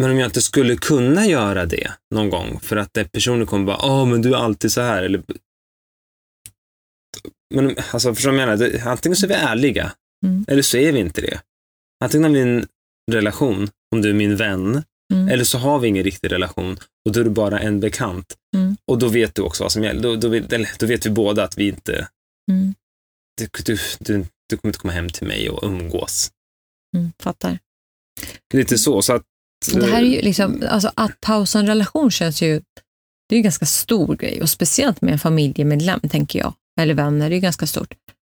men om jag inte skulle kunna göra det någon gång för att personen kommer bara, åh men du är alltid så här. Eller... Men alltså, förstår du vad jag menar? Det, antingen så är vi ärliga Mm. eller så är vi inte det. Antingen har vi en relation, om du är min vän, Mm. eller så har vi ingen riktig relation och då är du bara en bekant. Mm. Och då vet du också vad som gäller. Då, då, då vet vi båda att vi inte, Mm. du, du, du, du kommer inte komma hem till mig och umgås. Mm. Fattar. Lite så. så att, Det här är ju liksom, alltså att pausa en relation känns ju, det är en ganska stor grej och speciellt med en familjemedlem tänker jag, eller vänner, det är ju ganska stort.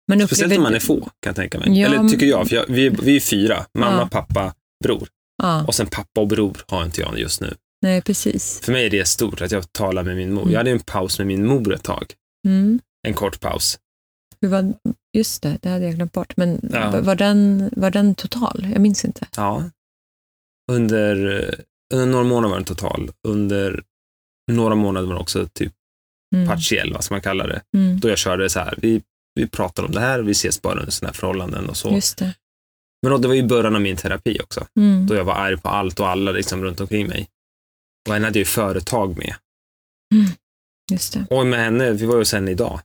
Men Speciellt upplever om man är få, kan jag tänka mig. Ja, Eller tycker jag, för jag, vi, vi är fyra. Mamma, Ja. pappa, bror. Ja, Och sen pappa och bror har inte jag just nu. nej precis. För mig är det stort att jag talar med min mor. Mm. Jag hade en paus med min mor ett tag. Mm. En kort paus. Hur var, just det, det hade jag glömt bort. Men Ja. var, den, var den total? Jag minns inte. Ja. Under, under några månader var den total. Under några månader var den också typ Mm. partiell, vad ska man kalla det. Mm. Då jag körde så här, vi, vi pratar om det här, vi ses bara under sådana här förhållanden och så. Just det. Men då, det var ju början av min terapi också. Mm. Då jag var arg på allt och alla liksom runt omkring mig. Och henne hade jag ju företag med. Just det. Och med henne, vi var ju henne idag,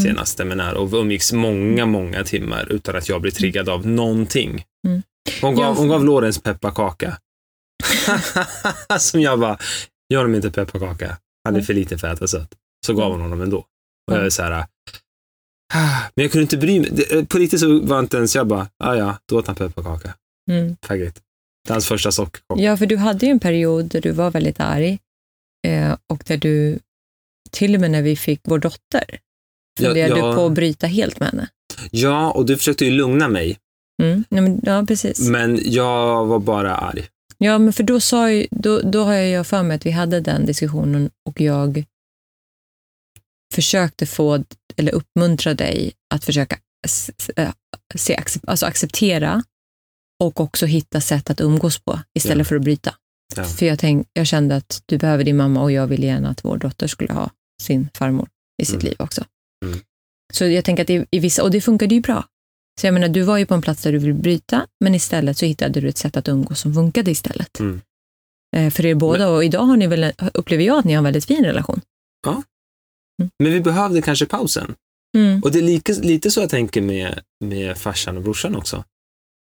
Mm. senast seminar, och vi umgicks många, många timmar utan att jag blev triggad av någonting. Mm. Hon, gav, Ja. hon gav Lorenz pepparkaka. Som jag bara, gör honom inte pepparkaka. Han är Mm. för liten för att äta sött. Så gav hon honom ändå. Och jag Mm. är så här, men jag kunde inte bry mig. Det- På riktigt så var inte ens jag bara, ah, ja, då åt han pepparkaka. Mm. Fagligt. Det är hans första sockerchock. Ja, för du hade ju en period där du var väldigt arg eh, och där du, till och med när vi fick vår dotter, Ja, funderade ja. du på att bryta helt med henne. Ja, och du försökte ju lugna mig, Mm. Ja, men, ja, precis. men jag var bara arg. Ja, men för då, sa ju, då, då har jag för mig att vi hade den diskussionen och jag försökte få, eller uppmuntra dig att försöka se, alltså acceptera och också hitta sätt att umgås på istället Ja. för att bryta. Ja. För jag, tänk, jag kände att du behöver din mamma och jag vill gärna att vår dotter skulle ha sin farmor i sitt Mm. liv också. Mm. Så jag tänker att i, i vissa, och det funkade ju bra. Så jag menar, du var ju på en plats där du vill bryta, men istället så hittade du ett sätt att umgås som funkade istället. Mm. Eh, för er båda, och idag har ni väl, upplever jag att ni har en väldigt fin relation. Men vi behövde kanske pausen. Mm. Och det är lika, lite så jag tänker med, med farsan och brorsan också.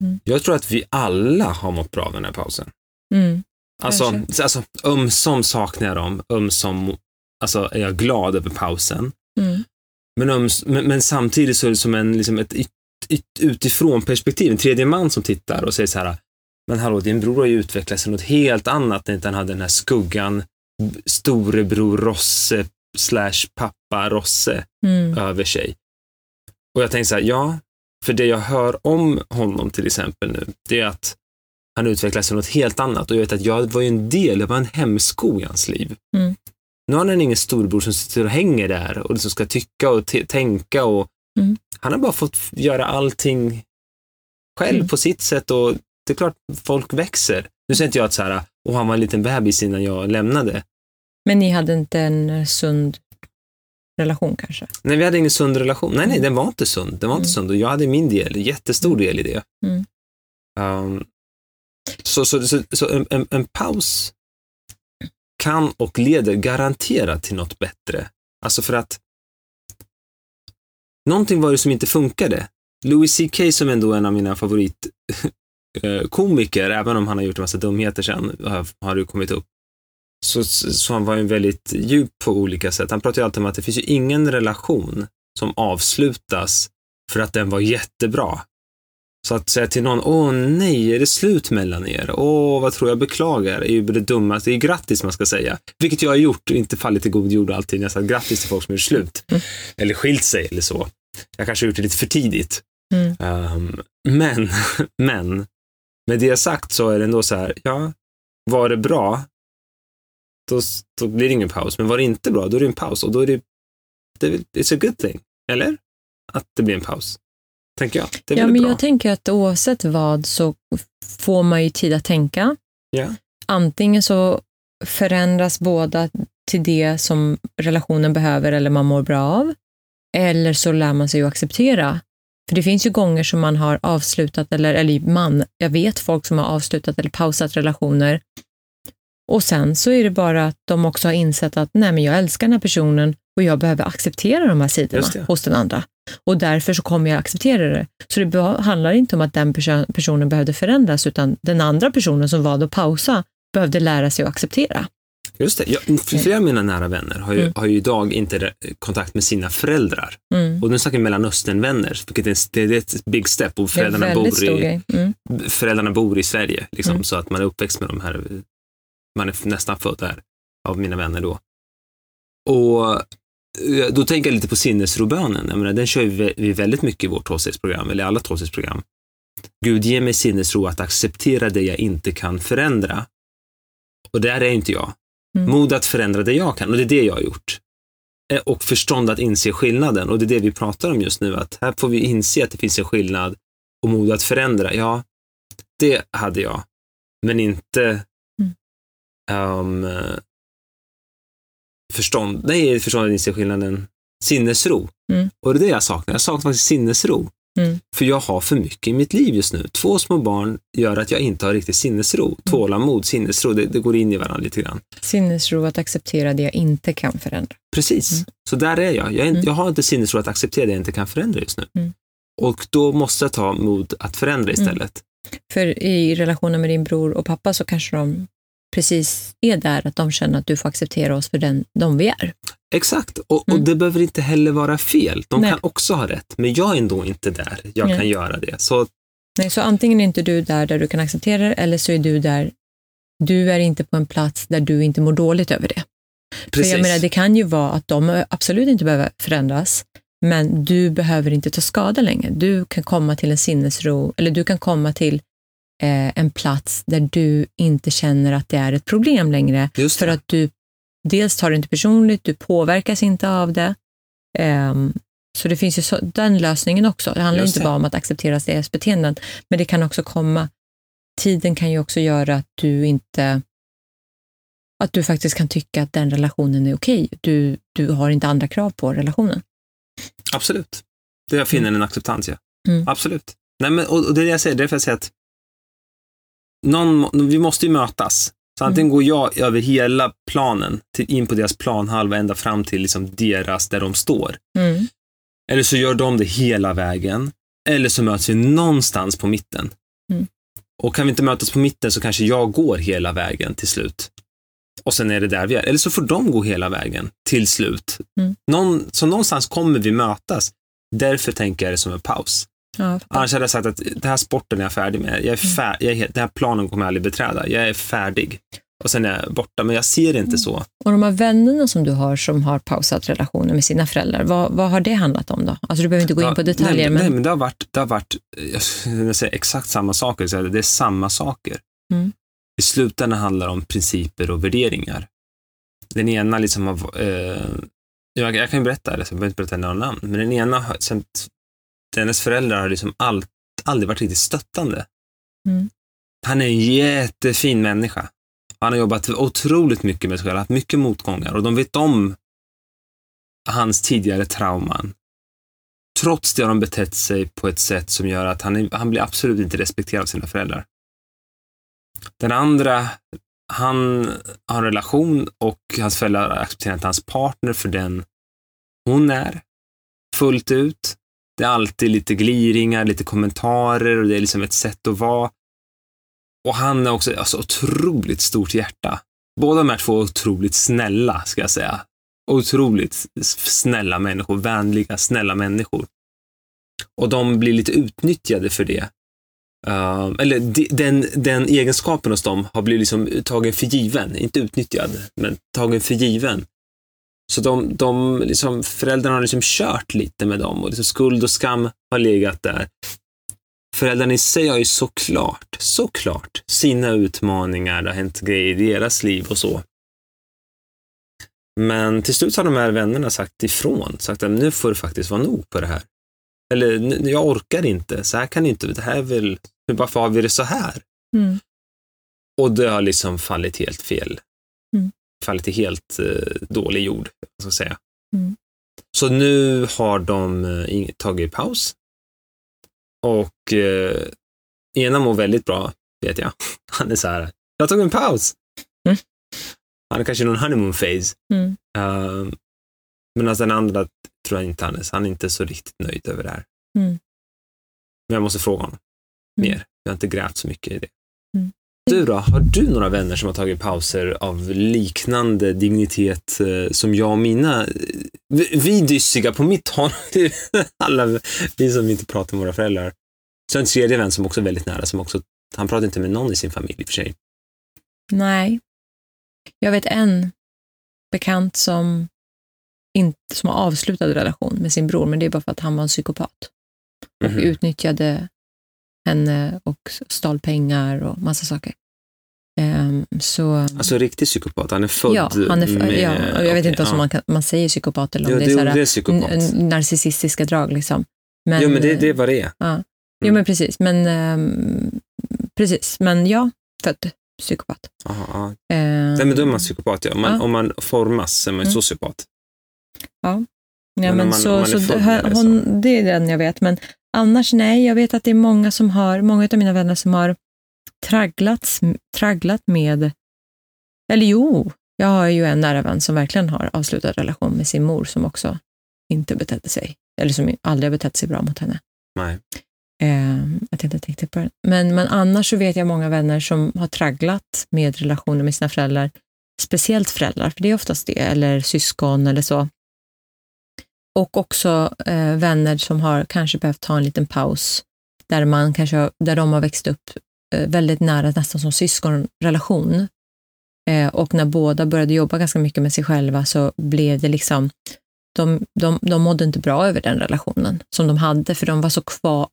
Mm. Jag tror att vi alla har mått bra av den här pausen. Mm. Alltså, Kanske. alltså ömsom saknar jag dem, ömsom alltså, är jag glad över pausen. Mm. Men, öms, men, men samtidigt så är det som en, liksom ett yt, yt, utifrån perspektiv, en tredje man som tittar och säger så här, men hallå, din bror har ju utvecklats till något helt annat när inte han hade den här skuggan, storebror Rosse slash pappa Rosse Mm. över sig. Och jag tänker så här, ja, för det jag hör om honom till exempel nu, det är att han utvecklas till något helt annat. Och jag vet att jag var ju en del, jag var en hämsko i hans liv. Mm. Nu har han ingen storbror som sitter och hänger där och som ska tycka och tänka och Mm. han har bara fått göra allting själv Mm. på sitt sätt och det är klart folk växer. Nu säger inte jag att så här, och han var en liten bebis innan jag lämnade. Men ni hade inte en eh, sund relation kanske? Nej, vi hade ingen sund relation. Nej, nej, Mm. den var inte sund. Den var inte Mm. sund och jag hade min del, jättestor Mm. del i det. Um, så så, så, så en, en, en paus kan och leder garanterat till något bättre. Alltså för att någonting var det som inte funkade. Louis CK som ändå är en av mina favoritkomiker, även om han har gjort en massa dumheter sen, har, har det kommit upp. Så, så han var ju väldigt djup på olika sätt. Han pratar ju alltid om att det finns ju ingen relation som avslutas för att den var jättebra. Så att säga till någon, åh nej, är det slut mellan er? Åh, vad tror jag, beklagar, är ju det dummaste. Det är grattis man ska säga. Vilket jag har gjort inte fallit i god jord alltid. Jag har sagt grattis till folk som är slut. Mm. Eller skilt sig eller så. Jag kanske har gjort det lite för tidigt. Mm. Um, men, men, med det sagt så är det ändå så här, ja, var det bra, då, då blir det ingen paus. Men var det inte bra, då är det en paus. Och då är det, det it's a good thing, eller? Att det blir en paus, tänker jag. Det är Ja, men bra. jag tänker att oavsett vad så får man ju tid att tänka. Ja. Antingen så förändras båda till det som relationen behöver eller man mår bra av. Eller så lär man sig att acceptera. För det finns ju gånger som man har avslutat, eller, eller man, jag vet folk som har avslutat eller pausat relationer. Och sen så är det bara att de också har insett att nej men jag älskar den här personen och jag behöver acceptera de här sidorna hos den andra. Och därför så kommer jag acceptera det. Så det handlar inte om att den perso- personen behövde förändras, utan den andra personen som valde att pausa behövde lära sig att acceptera. Just det. Jag, för flera av mina nära vänner har ju, Mm. har ju idag inte kontakt med sina föräldrar. Mm. Och nu snackar vi Mellanösternvänner, vilket är, en- det är ett big step. Och föräldrarna, bor i. Mm. föräldrarna bor i Sverige, liksom, Mm. så att man är uppväxt med de här, man är nästan född där, av mina vänner då. Och eh, då tänker jag lite på sinnesrobönen. Jag menar, den kör vi väldigt mycket i vårt tvåstegsprogram, eller i alla tvåstegsprogram. Gud, ge mig sinnesro att acceptera det jag inte kan förändra. Och där är inte jag. Mm. Mod att förändra det jag kan, och det är det jag har gjort. Eh, Och förstånd att inse skillnaden, och det är det vi pratar om just nu, att här får vi inse att det finns en skillnad och mod att förändra. Ja, det hade jag, men inte um, förstånd. Nej, förstånd att inse skillnaden. Sinnesro. Mm. Och det är det jag saknar. Jag saknar faktiskt sinnesro. Mm. För jag har för mycket i mitt liv just nu. Två små barn gör att jag inte har riktigt sinnesro. Tålamod, sinnesro, det, det går in i varandra lite grann. Sinnesro att acceptera det jag inte kan förändra. Precis. Mm. Så där är jag. Jag, är, Mm. jag har inte sinnesro att acceptera det jag inte kan förändra just nu. Mm. Och då måste jag ta mod att förändra istället. För i relationen med din bror och pappa så kanske de precis är där att de känner att du får acceptera oss för den de vi är. Exakt, och, Mm. och det behöver inte heller vara fel. De Nej. kan också ha rätt, men jag är ändå inte där jag Nej. kan göra det. Så Nej, så antingen är inte du där där du kan acceptera det eller så är du där, du är inte på en plats där du inte mår dåligt över det. precis. För jag menar, det kan ju vara att de absolut inte behöver förändras, men du behöver inte ta skada längre. Du kan komma till en sinnesro, eller du kan komma till eh, en plats där du inte känner att det är ett problem längre, för att du dels tar det inte personligt, du påverkas inte av det. Ehm, så det finns ju så, den lösningen också. Det handlar Just inte det. bara om att acceptera deras beteenden, men det kan också komma, tiden kan ju också göra att du inte att du faktiskt kan tycka att den relationen är okej. Du, du har inte andra krav på relationen. Absolut. Det jag finner en acceptans, ja. Mm. Absolut. Nej, men, och, och det är det jag säger, det är för att säga att någon, vi måste ju mötas. Så Mm. antingen går jag över hela planen, till, in på deras planhalva, ända fram till liksom deras, där de står. Mm. Eller så gör de det hela vägen. Eller så möts vi någonstans på mitten. Mm. Och kan vi inte mötas på mitten så kanske jag går hela vägen till slut. Och sen är det där vi är. Eller så får de gå hela vägen till slut. Mm. Någon, så någonstans kommer vi mötas. Därför tänker jag det som en paus. Ja. Annars hade jag sagt att den här sporten är jag färdig med. Jag är Mm. fär, jag är, den här planen kommer jag aldrig beträda. Jag är färdig. Och sen är jag borta. Men jag ser det inte Mm. så. Och de här vännerna som du har som har pausat relationen med sina föräldrar, vad, vad har det handlat om då? Alltså du behöver inte gå in på Ja, detaljer, nej, men Nej, men det har varit, det har varit jag säga exakt samma saker. Så det är samma saker. Mm. I slutändan handlar det om principer och värderingar. Den ena liksom har, eh, jag, jag kan ju berätta det, så jag behöver inte berätta några namn, men den ena, har- hennes föräldrar har liksom all, aldrig varit riktigt stöttande. Mm. Han är en jättefin människa. Han har jobbat otroligt mycket med sig själv, haft mycket motgångar och de vet om hans tidigare trauman. Trots det har de betett sig på ett sätt som gör att han, är, han blir absolut inte respekterad av sina föräldrar. Den andra, han har en relation och hans föräldrar har accepterat hans partner för den hon är, fullt ut. Det är alltid lite gliringar, lite kommentarer och det är liksom ett sätt att vara. Och han har också alltså, otroligt stort hjärta. Båda de här två är otroligt snälla, ska jag säga. Otroligt snälla människor, vänliga, snälla människor. Och de blir lite utnyttjade för det. Uh, eller de, den, den egenskapen hos dem har blivit liksom tagen för given. Inte utnyttjad, men tagen för given. Så de, de liksom, föräldrarna har liksom kört lite med dem och liksom skuld och skam har legat där. Föräldrarna i sig har ju såklart, såklart sina utmaningar, det har hänt grejer i deras liv och så. Men till slut har de här vännerna sagt ifrån, sagt att nu får det faktiskt vara nog på det här. Eller "Nu- jag orkar inte, så här kan det inte, det här är väl, varför har vi det så här? Mm. Och det har liksom fallit helt fel. Mm. Fallit i helt eh, dålig jord, så att säga. Mm. Så nu har de eh, tagit paus. Och eh, ena mår väldigt bra, vet jag. Han är så här, jag tog en paus. Mm. Han är kanske någon honeymoon phase. Mm. Uh, men alltså den andra tror jag inte han är, han är inte så riktigt nöjd över det här. Mm. Men jag måste fråga honom Mm. mer. Jag har inte grävt så mycket i det. Mm. Du då, har du några vänner som har tagit pauser av liknande dignitet eh, som jag och mina? eh, Vi, vi dyssiga på mitt håll, alla vi som inte pratar med våra föräldrar. Så en tredje vän som också är väldigt nära, som också, han pratar inte med någon i sin familj i och för sig. Nej. Jag vet en bekant som, inte, som har avslutad relation med sin bror, men det är bara för att han var en psykopat och Mhm. utnyttjade henne och stal pengar och massa saker. Ehm, så, Alltså riktig psykopat, han är född ja, han är, med... ja, jag vet okej, inte ens om ja. man, kan, man säger psykopat eller om Ja, det är är, såhär, det är psykopat. narcissistiska drag. Liksom. Men, ja, men det, det är vad det är. Ja. Mm. Jo, men precis. Men, ehm, precis. men ja, född psykopat. Aha, ja. Ehm, Nej, men då är man psykopat, ja. Om man, Ja. om man formas så är man Mm. sociopat. Ja, Men om men man- så, man så, född det, hon, det är den jag vet. Men annars nej, jag vet att det är många som har, många av mina vänner som har tragglats, tragglat med, eller jo, jag har ju en nära vän som verkligen har avslutat relation med sin mor som också inte betedde sig, eller som aldrig har betett sig bra mot henne. Nej. Eh, jag tänkte inte riktigt på det. Men, men annars så vet jag många vänner som har tragglat med relationer med sina föräldrar, speciellt föräldrar, för det är oftast det, eller syskon eller så. Och också eh, vänner som har kanske behövt ta en liten paus, där, man kanske, har- där de har växt upp eh, väldigt nära, nästan som syskonrelation. Eh, och när båda började jobba ganska mycket med sig själva så blev det liksom, de, de, de mådde inte bra över den relationen som de hade, för de var så kvar,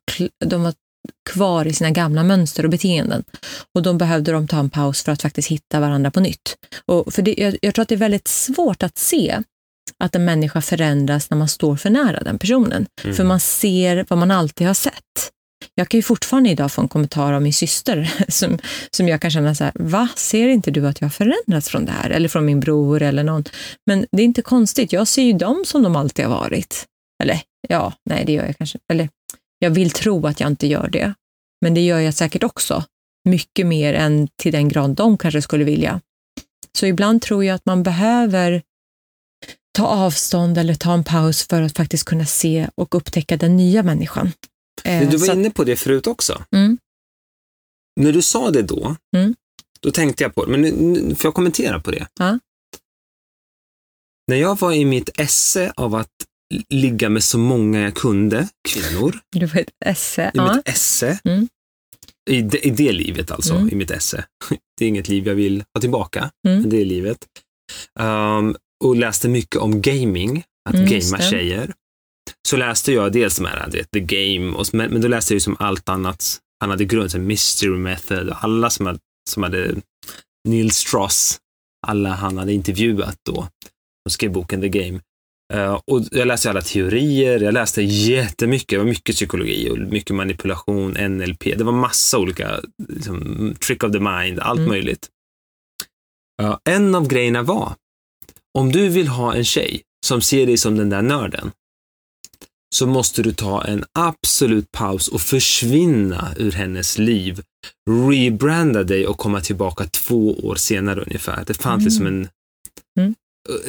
de var kvar i sina gamla mönster och beteenden. Och då behövde de ta en paus för att faktiskt hitta varandra på nytt. Och för det, jag, jag tror att det är väldigt svårt att se att en människa förändras när man står för nära den personen. Mm. För man ser vad man alltid har sett. Jag kan ju fortfarande idag få en kommentar av min syster som, som jag kan känna så här, va, ser inte du att jag har förändrats från det här? Eller från min bror eller någon. Men det är inte konstigt, jag ser ju dem som de alltid har varit. Eller ja, nej det gör jag kanske. Eller jag vill tro att jag inte gör det. Men det gör jag säkert också. Mycket mer än till den grad de kanske skulle vilja. Så ibland tror jag att man behöver ta avstånd eller ta en paus för att faktiskt kunna se och upptäcka den nya människan. Eh, Men du så var inne på det förut också. Mm. När du sa det då, Mm. då tänkte jag på det. Men får jag kommentera på det? Ja. När jag var i mitt esse av att ligga med så många jag kunde, kvinnor, Du får ett esse. i Ja. mitt esse, Mm. i, det, i det livet alltså, Mm. i mitt esse. Det är inget liv jag vill ha tillbaka, Mm. men det är livet. Um, och läste mycket om gaming, att Mm, gamea tjejer. Så läste jag dels de här, vet, The Game, och, men, men då läste jag ju som allt annat. Han hade grund, så Mystery Method, alla som hade, som hade Neil Strauss, alla han hade intervjuat då. Och skrev boken The Game. Eh, och jag läste alla teorier, jag läste jättemycket, det var mycket psykologi och mycket manipulation, NLP, det var massa olika, liksom, trick of the mind, allt Mm. möjligt. Ja, en av grejerna var, om du vill ha en tjej som ser dig som den där nörden, så måste du ta en absolut paus och försvinna ur hennes liv. Rebranda dig och komma tillbaka två år senare ungefär. Det fanns Mm. liksom en... Mm.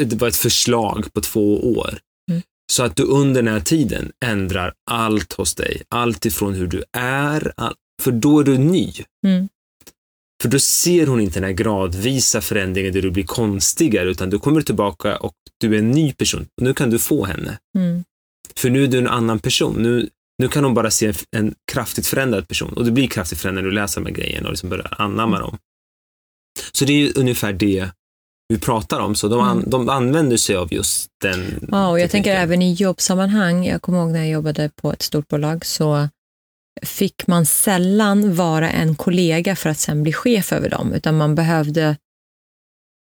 Det var ett förslag på två år. Mm. Så att du under den här tiden ändrar allt hos dig. Allt ifrån hur du är, all, för då är du ny. Mm. För då ser hon inte den här gradvisa förändringen där du blir konstigare, utan du kommer tillbaka och du är en ny person. Och nu kan du få henne. Mm. För nu är du en annan person. Nu, nu kan hon bara se en, en kraftigt förändrad person. Och du blir kraftigt förändrad när du läser de här grejerna och liksom börjar anamma dem. Så det är ju ungefär det vi pratar om. Så de, an, Mm. de använder sig av just den Ja, och jag tänker tekniken. även i jobbsammanhang. Jag kommer ihåg när jag jobbade på ett stort bolag så fick man sällan vara en kollega för att sen bli chef över dem, utan man behövde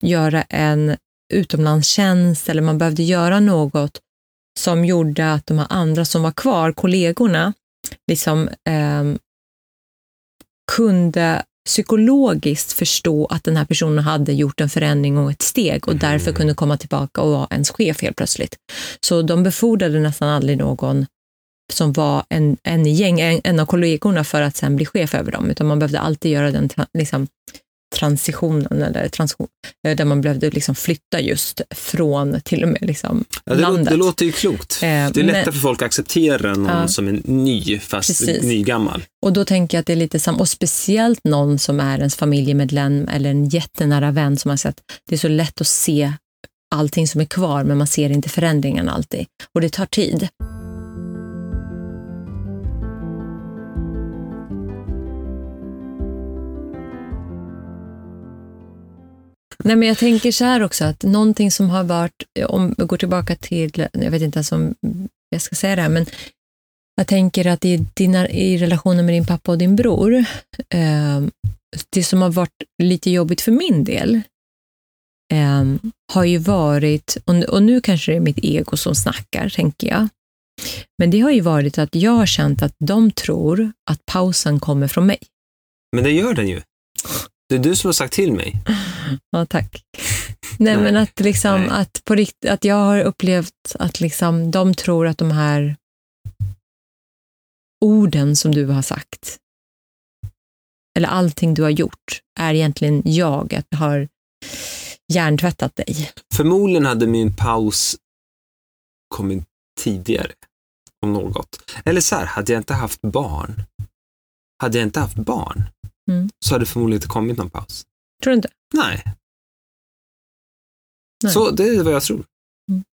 göra en utomlandstjänst eller man behövde göra något som gjorde att de här andra som var kvar, kollegorna, liksom ehm, kunde psykologiskt förstå att den här personen hade gjort en förändring och ett steg och därför Mm. kunde komma tillbaka och vara ens chef helt plötsligt. Så de befordrade nästan aldrig någon som var en, en gäng, en, en av kollegorna för att sen bli chef över dem, utan man behövde alltid göra den liksom, transitionen, eller transition, eh, där man behövde liksom flytta just från till och med liksom Ja, det, låter, landet. det låter ju klokt. Eh, det är lättare men- för folk att acceptera någon Ja. som är ny, fast Precis. nygammal. Och då tänker jag att det är lite samma, och speciellt någon som är ens familjemedlem eller en jättenära vän som har sett, det är så lätt att se allting som är kvar, men man ser inte förändringen alltid. Och det tar tid. Nej, men jag tänker så här också, att någonting som har varit, om vi går tillbaka till, jag vet inte ens om jag ska säga det här, men jag tänker att i, dina, i relationen med din pappa och din bror, eh, det som har varit lite jobbigt för min del, eh, har ju varit, och, och nu kanske det är mitt ego som snackar, tänker jag, men det har ju varit att jag har känt att de tror att pausen kommer från mig. Men det gör den ju. Det är du som har sagt till mig. Ja, tack. Nej, Nej. men att, liksom, Nej. att, på rikt, att jag har upplevt att liksom, de tror att de här orden som du har sagt, eller allting du har gjort, är egentligen jag, att har hjärntvättat dig. Förmodligen hade min paus kommit tidigare, om något. Eller så här, hade jag inte haft barn, hade jag inte haft barn, Mm. så hade det förmodligen inte kommit någon paus. Tror du inte? Nej. Nej. Så det är vad jag tror. Mm.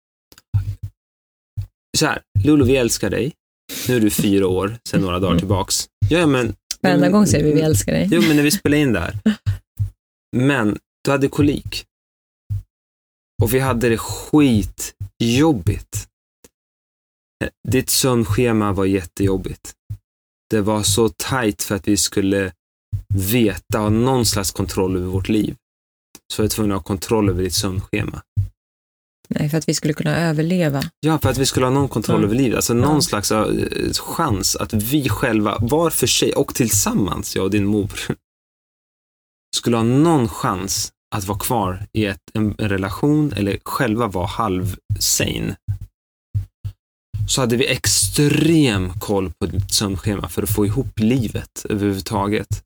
Så här, Lulu, vi älskar dig. Nu är du fyra år, sedan några dagar Mm. tillbaks. Ja, men, Varenda gång säger vi vi älskar dig. Jo, men när vi spelade in där. Men du hade kolik. Och vi hade det skitjobbigt. Ditt sömnschema var jättejobbigt. Det var så tajt för att vi skulle veta, ha någon slags kontroll över vårt liv. Så jag var tvungen att ha kontroll över ditt sömnschema. Nej, för att vi skulle kunna överleva. Ja, för att vi skulle ha någon kontroll Mm. över livet. Alltså någon Ja. slags eh, chans att vi själva, var för sig och tillsammans, jag och din mor, skulle ha någon chans att vara kvar i ett, en, en relation eller själva vara halvsane. Så hade vi extrem koll på ditt sömnschema för att få ihop livet överhuvudtaget.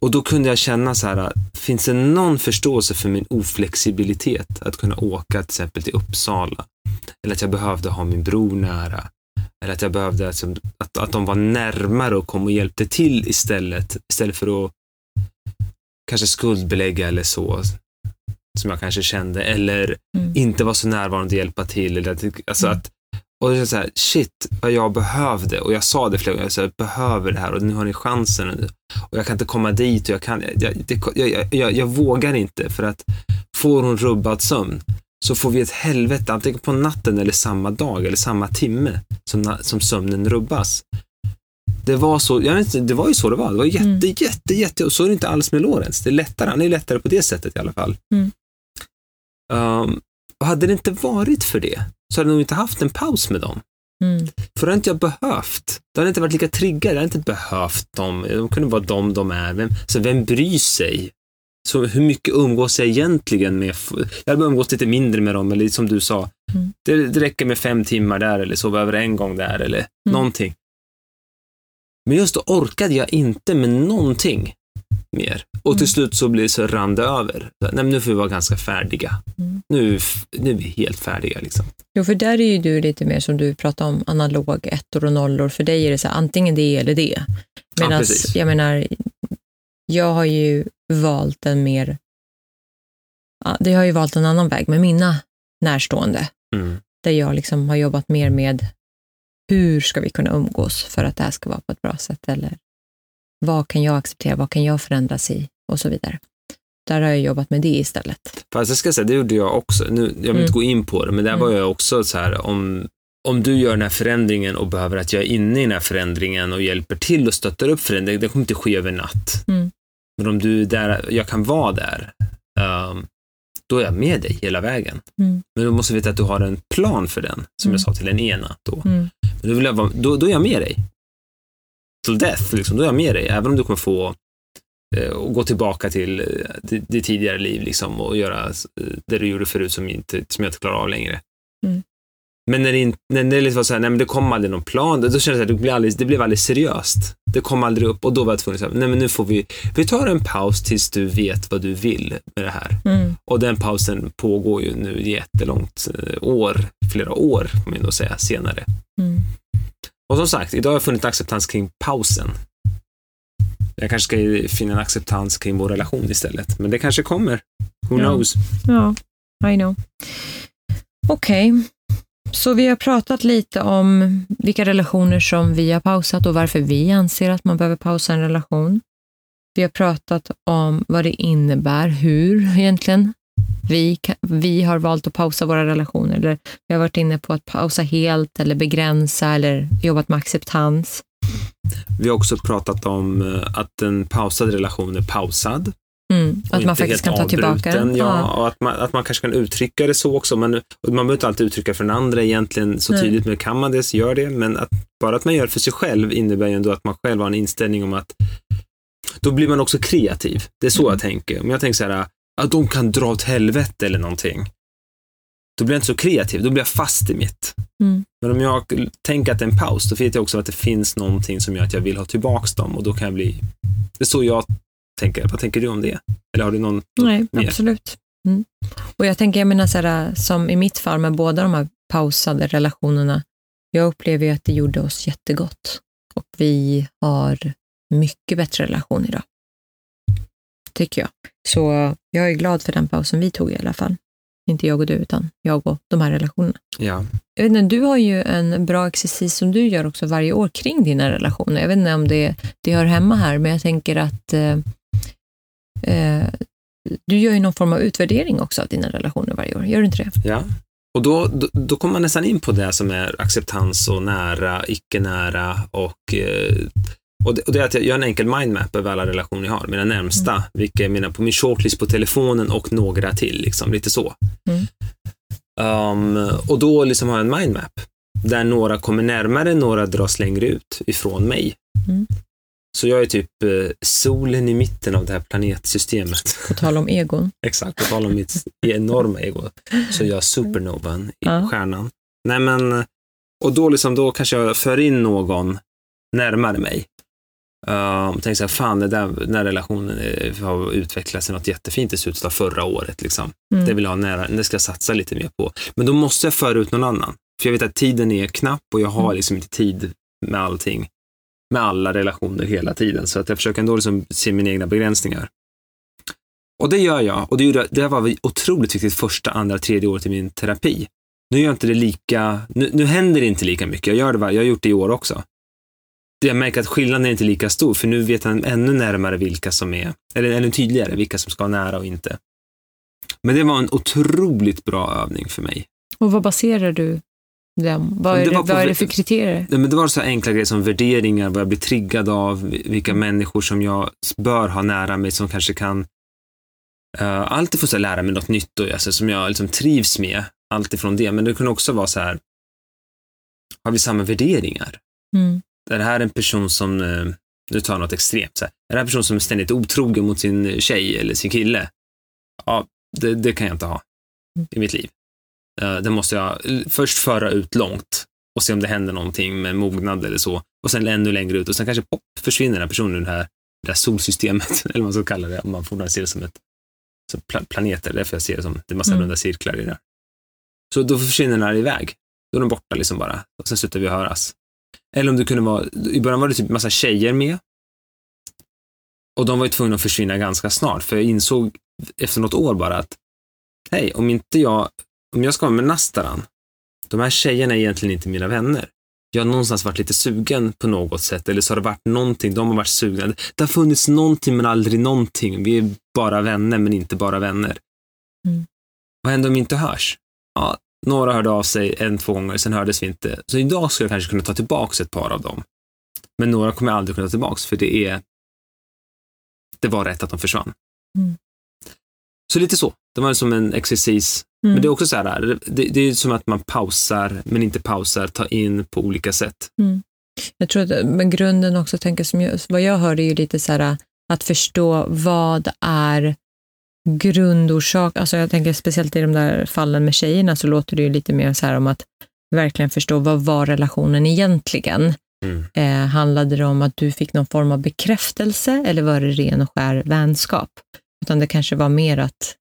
Och då kunde jag känna så här, finns det någon förståelse för min oflexibilitet att kunna åka till exempel till Uppsala? Eller att jag behövde ha min bror nära? Eller att jag behövde alltså, att, att de var närmare och kom och hjälpte till istället, istället för att kanske skuldbelägga eller så, som jag kanske kände, eller Mm. inte vara så närvarande och hjälpa till. Eller att, alltså Mm. att, och det är så här, shit, vad jag behövde. Och jag sa det flera gånger, jag, sa, jag behöver det här och nu har ni chansen. Och jag kan inte komma dit och jag kan, jag, det, jag, jag, jag vågar inte för att får hon rubbad sömn så får vi ett helvete antingen på natten eller samma dag eller samma timme som, som sömnen rubbas. Det var så, jag vet inte, det var ju så det var. Det var jätte, Mm. jätte, jätte, och så är det inte alls med Lorenz. Det är lättare, han är lättare på det sättet i alla fall. Mm. Um, och hade det inte varit för det så hade jag nog inte haft en paus med dem. Mm. För det hade inte jag behövt. Det hade inte varit lika triggad. Jag hade inte behövt dem. De kunde vara de de är. Vem, så vem bryr sig? Så hur mycket umgås jag egentligen med? Jag hade umgås lite mindre med dem, eller som du sa. Mm. Det, det räcker med fem timmar där, eller sova över en gång där, eller någonting. Men just då orkade jag inte med någonting mer. Och till Mm. slut så det så rann det över. Nej, men nu får vi vara ganska färdiga. Mm. Nu, nu är vi helt färdiga. Liksom. Jo, för där är ju du lite mer som du pratar om, analog ettor och nollor. För dig är det så här, antingen det eller det. Ja, Medan, precis. jag menar, jag har ju valt en mer, ja, det har ju valt en annan väg med mina närstående. Mm. Där jag liksom har jobbat mer med hur ska vi kunna umgås för att det här ska vara på ett bra sätt? Eller vad kan jag acceptera? Vad kan jag förändras i? Och så vidare. där har jag jobbat med det istället. Fast jag ska säga, det gjorde jag också. Nu, jag vill Mm. inte gå in på det, men där Mm. var jag också så här, om, om du gör den här förändringen och behöver att jag är inne i den här förändringen och hjälper till och stöttar upp förändringen, det kommer inte ske över natt. Mm. Men om du är där, jag kan vara där, ehm, då är jag med dig hela vägen. Mm. Men du måste veta att du har en plan för den, som Mm. jag sa till en ena då. Mm. Men då, vill jag vara, då, då är jag med dig. Till death, liksom, då är jag med dig. Även om du kommer få eh, och gå tillbaka till eh, ditt tidigare liv liksom, och göra eh, det du gjorde förut som, inte, som jag inte klarar av längre. Mm. Men när det, när det liksom var så här, nej men det kom aldrig någon plan, då kändes det att det blev aldrig, det blev aldrig seriöst. Det kom aldrig upp och då var jag tvungen att säga, nej men nu får vi, vi tar en paus tills du vet vad du vill med det här. Mm. Och den pausen pågår ju nu jättelångt, eh, år, flera år, får man ändå säga, senare. Mm. Och som sagt, idag har jag funnit acceptans kring pausen. Jag kanske ska finna en acceptans kring vår relation istället, men det kanske kommer. Who Ja. knows? Ja, I know. Okej, så vi har pratat lite om vilka relationer som vi har pausat och varför vi anser att man behöver pausa en relation. Vi har pratat om vad det innebär, hur egentligen vi, vi har valt att pausa våra relationer. Eller vi har varit inne på att pausa helt eller begränsa eller jobbat med acceptans. Vi har också pratat om eh, att en pausad relation är pausad. Mm. Att man faktiskt kan ta tillbaka den. Ja, och att man, att man kanske kan uttrycka det så också. Men, man behöver inte alltid uttrycka för den andra egentligen så tydligt, men kan man det så gör det. Men att, bara att man gör det för sig själv innebär ju ändå att man själv har en inställning om att då blir man också kreativ. Det är så Mm. jag tänker. Om jag tänker så här, att de kan dra åt helvete eller någonting. Då blir jag inte så kreativ, då blir jag fast i mitt. Mm. Men om jag tänker att det är en paus, då vet jag också att det finns någonting som gör att jag vill ha tillbaks dem och då kan jag bli... Det är så jag tänker. Vad tänker du om det? Eller har du någon... Nej, mer? absolut. Mm. Och jag tänker, jag menar så här, som i mitt fall med båda de här pausade relationerna, jag upplever ju att det gjorde oss jättegott. Och vi har mycket bättre relation idag. Tycker jag. Så jag är glad för den pausen vi tog i alla fall. Inte jag och du, utan jag och de här relationerna. Ja. Jag vet inte, du har ju en bra exercis som du gör också varje år kring dina relationer. Jag vet inte om det, det hör hemma här, men jag tänker att eh, eh, du gör ju någon form av utvärdering också av dina relationer varje år. Gör du inte det? ja. Och då, då, då kommer man nästan in på det som är acceptans och nära, icke-nära och eh, och det, och det är att jag gör en enkel mindmap över alla relationer jag har, mina närmsta, vilka jag menar på min shortlist på telefonen och några till, liksom, lite så. Mm. Um, och då liksom har jag en mindmap, där några kommer närmare, några dras längre ut ifrån mig. Mm. Så jag är typ eh, solen i mitten av det här planetsystemet. På tal om egon. Exakt, på tal om mitt enorma ego. Så jag är supernovan i Ja. stjärnan. Nej men, och då liksom, då kanske jag för in någon närmare mig. Uh, tänker så här, fan där, den här relationen har utvecklats till något jättefint i slutet av förra året. Liksom. Mm. Det vill jag ha nära, det ska jag satsa lite mer på. Men då måste jag föra ut någon annan. För jag vet att tiden är knapp och jag har Mm. liksom inte tid med allting. Med alla relationer hela tiden. Så att jag försöker ändå liksom se mina egna begränsningar. Och det gör jag. Och det, gjorde, det var otroligt viktigt första, andra, tredje året i min terapi. Nu gör inte det lika, nu, nu händer det inte lika mycket. Jag gör det, jag har gjort det i år också. Jag märker att skillnaden är inte lika stor, för nu vet jag ännu närmare vilka som är, eller ännu tydligare vilka som ska vara nära och inte. Men det var en otroligt bra övning för mig. Och vad baserar du dem? Vad Det är det, på vad är det för kriterier? Men det var så enkla grejer som värderingar, vad jag blir triggad av, vilka människor som jag bör ha nära mig som kanske kan uh, alltid få så lära mig något nytt och alltså, som jag liksom trivs med. Allt ifrån det, men det kunde också vara så här, har vi samma värderingar? Mm. Är det här en person som, eh, nu tar jag något extremt, så här, är det här en person som är ständigt otrogen mot sin tjej eller sin kille? Ja, det, det kan jag inte ha i mitt liv. Eh, det måste jag först föra ut långt och se om det händer någonting med mognad eller så. Och sen ännu längre ut och sen kanske pop, försvinner den här personen ur det här, det här solsystemet, eller vad man ska kalla det, om man fortfarande ser det som ett så pla- planeter, därför jag ser det som, det är massa Mm. runda cirklar i det. Så då försvinner den här iväg. Då är de borta liksom bara. Och sen slutar vi höras. Eller om det kunde vara, i början var det typ massa tjejer med. Och de var ju tvungna att försvinna ganska snart, för jag insåg efter något år bara att, hej, om inte jag, om jag ska vara med Nastaran, de här tjejerna är egentligen inte mina vänner. jag har någonstans varit lite sugen på något sätt eller så har det varit någonting, de har varit sugna. Det har funnits någonting men aldrig någonting. Vi är bara vänner men inte bara vänner. Mm. Vad händer om vi inte hörs? Ja, några hörde av sig en, två gånger, sen hördes vi inte. Så idag skulle jag kanske kunna ta tillbaka ett par av dem. Men några kommer jag aldrig kunna ta tillbaka för det är det var rätt att de försvann. Mm. Så lite så. Det var som en exercis. Mm. Men det är också så här, det, det är som att man pausar, men inte pausar, tar in på olika sätt. Jag tror att men grunden också, tänker som jag, vad jag hör är ju lite så här att förstå vad är grundorsak, alltså jag tänker speciellt i de där fallen med tjejerna så låter det ju lite mer så här om att verkligen förstå vad var relationen egentligen? Mm. Eh, handlade det om att du fick någon form av bekräftelse eller var det ren och skär vänskap? Utan det kanske var mer att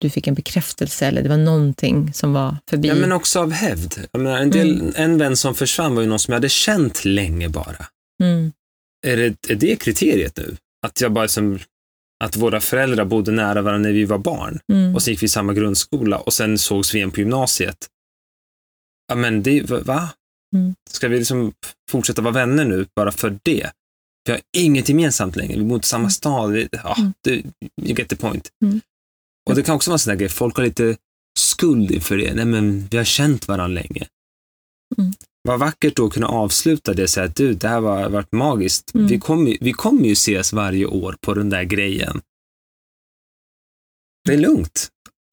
du fick en bekräftelse eller det var någonting som var förbi. Ja, men också av hävd. Menar, en, del, Mm. en vän som försvann var ju någon som jag hade känt länge bara. mm. Är det, är det kriteriet nu? Att jag bara som, att våra föräldrar bodde nära varandra när vi var barn Mm. och så gick vi i samma grundskola och sen sågs vi igen på gymnasiet. Ja, men det, va? Mm. Ska vi liksom fortsätta vara vänner nu bara för det? Vi har inget gemensamt längre, vi bor inte i samma stad. Vi, ja, Mm. du, you get the point. Mm. Och det kan också vara en sån där grej, folk har lite skuld inför det. Nej, men vi har känt varandra länge. Vad vackert då att kunna avsluta det och säga att du, det här har varit magiskt. Mm. Vi, kommer, vi kommer ju ses varje år på den där grejen. Det är lugnt.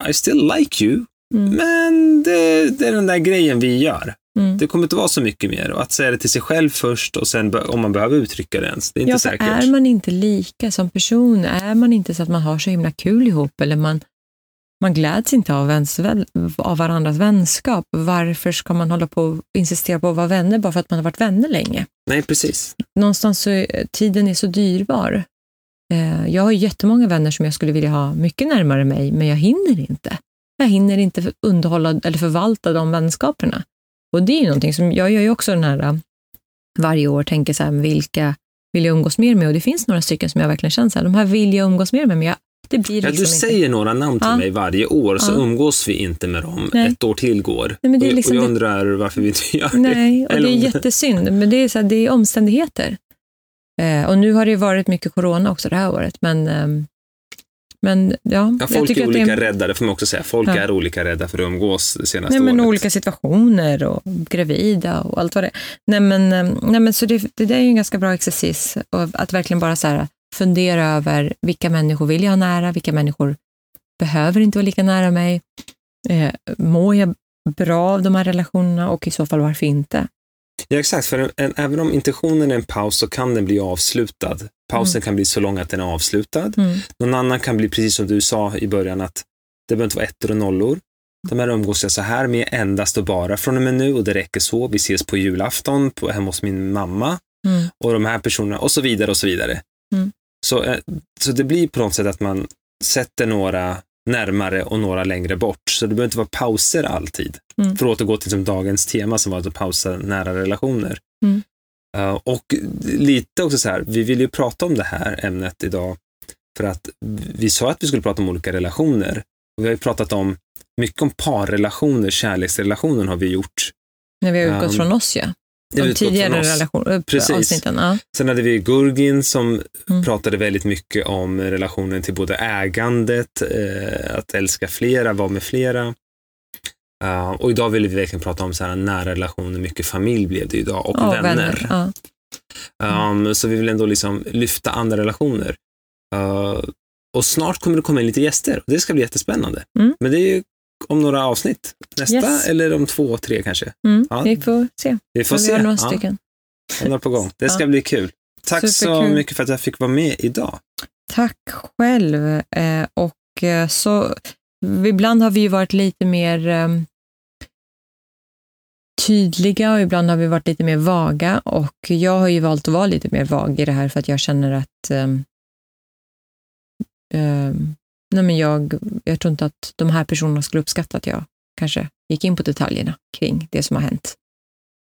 I still like you, Mm. men det, det är den där grejen vi gör. Mm. Det kommer inte vara så mycket mer. Och att säga det till sig själv först och sen om man behöver uttrycka det ens. Det är inte Ja, säkert. är man inte lika som person, är man inte så att man har så himla kul ihop eller man, man gläds inte av, ens, av varandras vänskap, varför ska man hålla på och insistera på att vara vänner bara för att man har varit vänner länge? Nej, precis. Någonstans så är tiden är så dyrbar. Eh, Jag har jättemånga vänner som jag skulle vilja ha mycket närmare mig, men jag hinner inte. Jag hinner inte underhålla eller förvalta de vänskaperna. Och det är ju någonting som, jag gör ju också den här, äh, varje år tänker så här, vilka vill jag umgås mer med? Och det finns några stycken som jag verkligen känner så här, de här vill jag umgås mer med, men jag, det blir Ja, liksom du inte. säger några namn till Ja. mig varje år, så Ja. umgås vi inte med dem. Nej. Ett år till går. Nej, det är Och- liksom och jag det- undrar varför vi inte gör det. Nej, och det är jättesynd, men det är, så här, det är omständigheter. Eh, och nu har det varit mycket corona också det här året, men, ehm, men ja. Ja, folk är olika rädda, det får man också säga. Folk Ja. är olika rädda för att umgås det senaste Nej, men året. olika situationer och gravida och allt vad det är. Nej, men, eh, nej, men så det, det där är ju en ganska bra exercis. Och att verkligen bara så här, fundera över vilka människor vill jag ha nära, vilka människor behöver inte vara lika nära mig. Eh, mår jag bra av de här relationerna och i så fall varför inte? Ja, exakt. För en, en, även om intentionen är en paus så kan den bli avslutad. Pausen kan bli så lång att den är avslutad. Mm. Någon annan kan bli, precis som du sa i början, att det behöver inte vara ettor och nollor. De här umgås jag så här med endast och bara från och med nu och det räcker så. Vi ses på julafton på, hemma hos min mamma Mm. och de här personerna och så vidare och så vidare. Så, eh, så det blir på något sätt att man sätter några närmare och några längre bort. Så det behöver inte vara pauser alltid. Mm. För att återgå till som dagens tema som var att pausa nära relationer. Mm. Uh, och lite också så här, vi vill ju prata om det här ämnet idag för att vi sa att vi skulle prata om olika relationer. Och vi har ju pratat om mycket om parrelationer, kärleksrelationer har vi gjort. När vi har utgått Um, från oss, ja. Det De tidigare relation, Precis. avsnitten. Ja. Sen hade vi Gurgin som Mm. pratade väldigt mycket om relationen till både ägandet, eh, att älska flera, vara med flera. Uh, och idag vill vi verkligen prata om så här nära relationer, mycket familj blev det idag och Ja, vänner. Ja. Um, så vi vill ändå liksom lyfta andra relationer. Uh, och snart kommer det komma in lite gäster och det ska bli jättespännande. Mm. Men det om några avsnitt. Nästa Yes. eller om två, tre kanske. Mm. Ja. Vi får se. Vi får vi se. har några Ja, stycken. några på gång. Det ska Ja. bli kul. Tack så Superkul. mycket för att jag fick vara med idag. Tack själv. Eh, och eh, så ibland har vi ju varit lite mer eh, tydliga och ibland har vi varit lite mer vaga och jag har ju valt att vara lite mer vag i det här för att jag känner att eh, eh, nej men jag, jag tror inte att de här personerna skulle uppskatta att jag kanske gick in på detaljerna kring det som har hänt.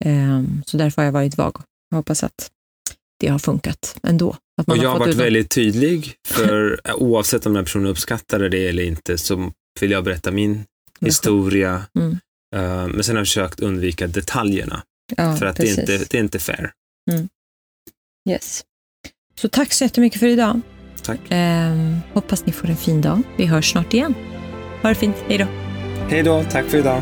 Eh, så därför har jag varit vag. Jag hoppas att det har funkat ändå. Att man Och jag har har varit väldigt tydlig, för oavsett om den här personen uppskattade det eller inte, så vill jag berätta min historia. Mm. Eh, men sen har jag försökt undvika detaljerna. Ja, För att det är, inte, det är inte fair. Yes. Så tack så jättemycket för idag. Tack. Ehm, hoppas ni får en fin dag. Vi hörs snart igen. Ha det fint. Hej då. Hej då, tack för idag.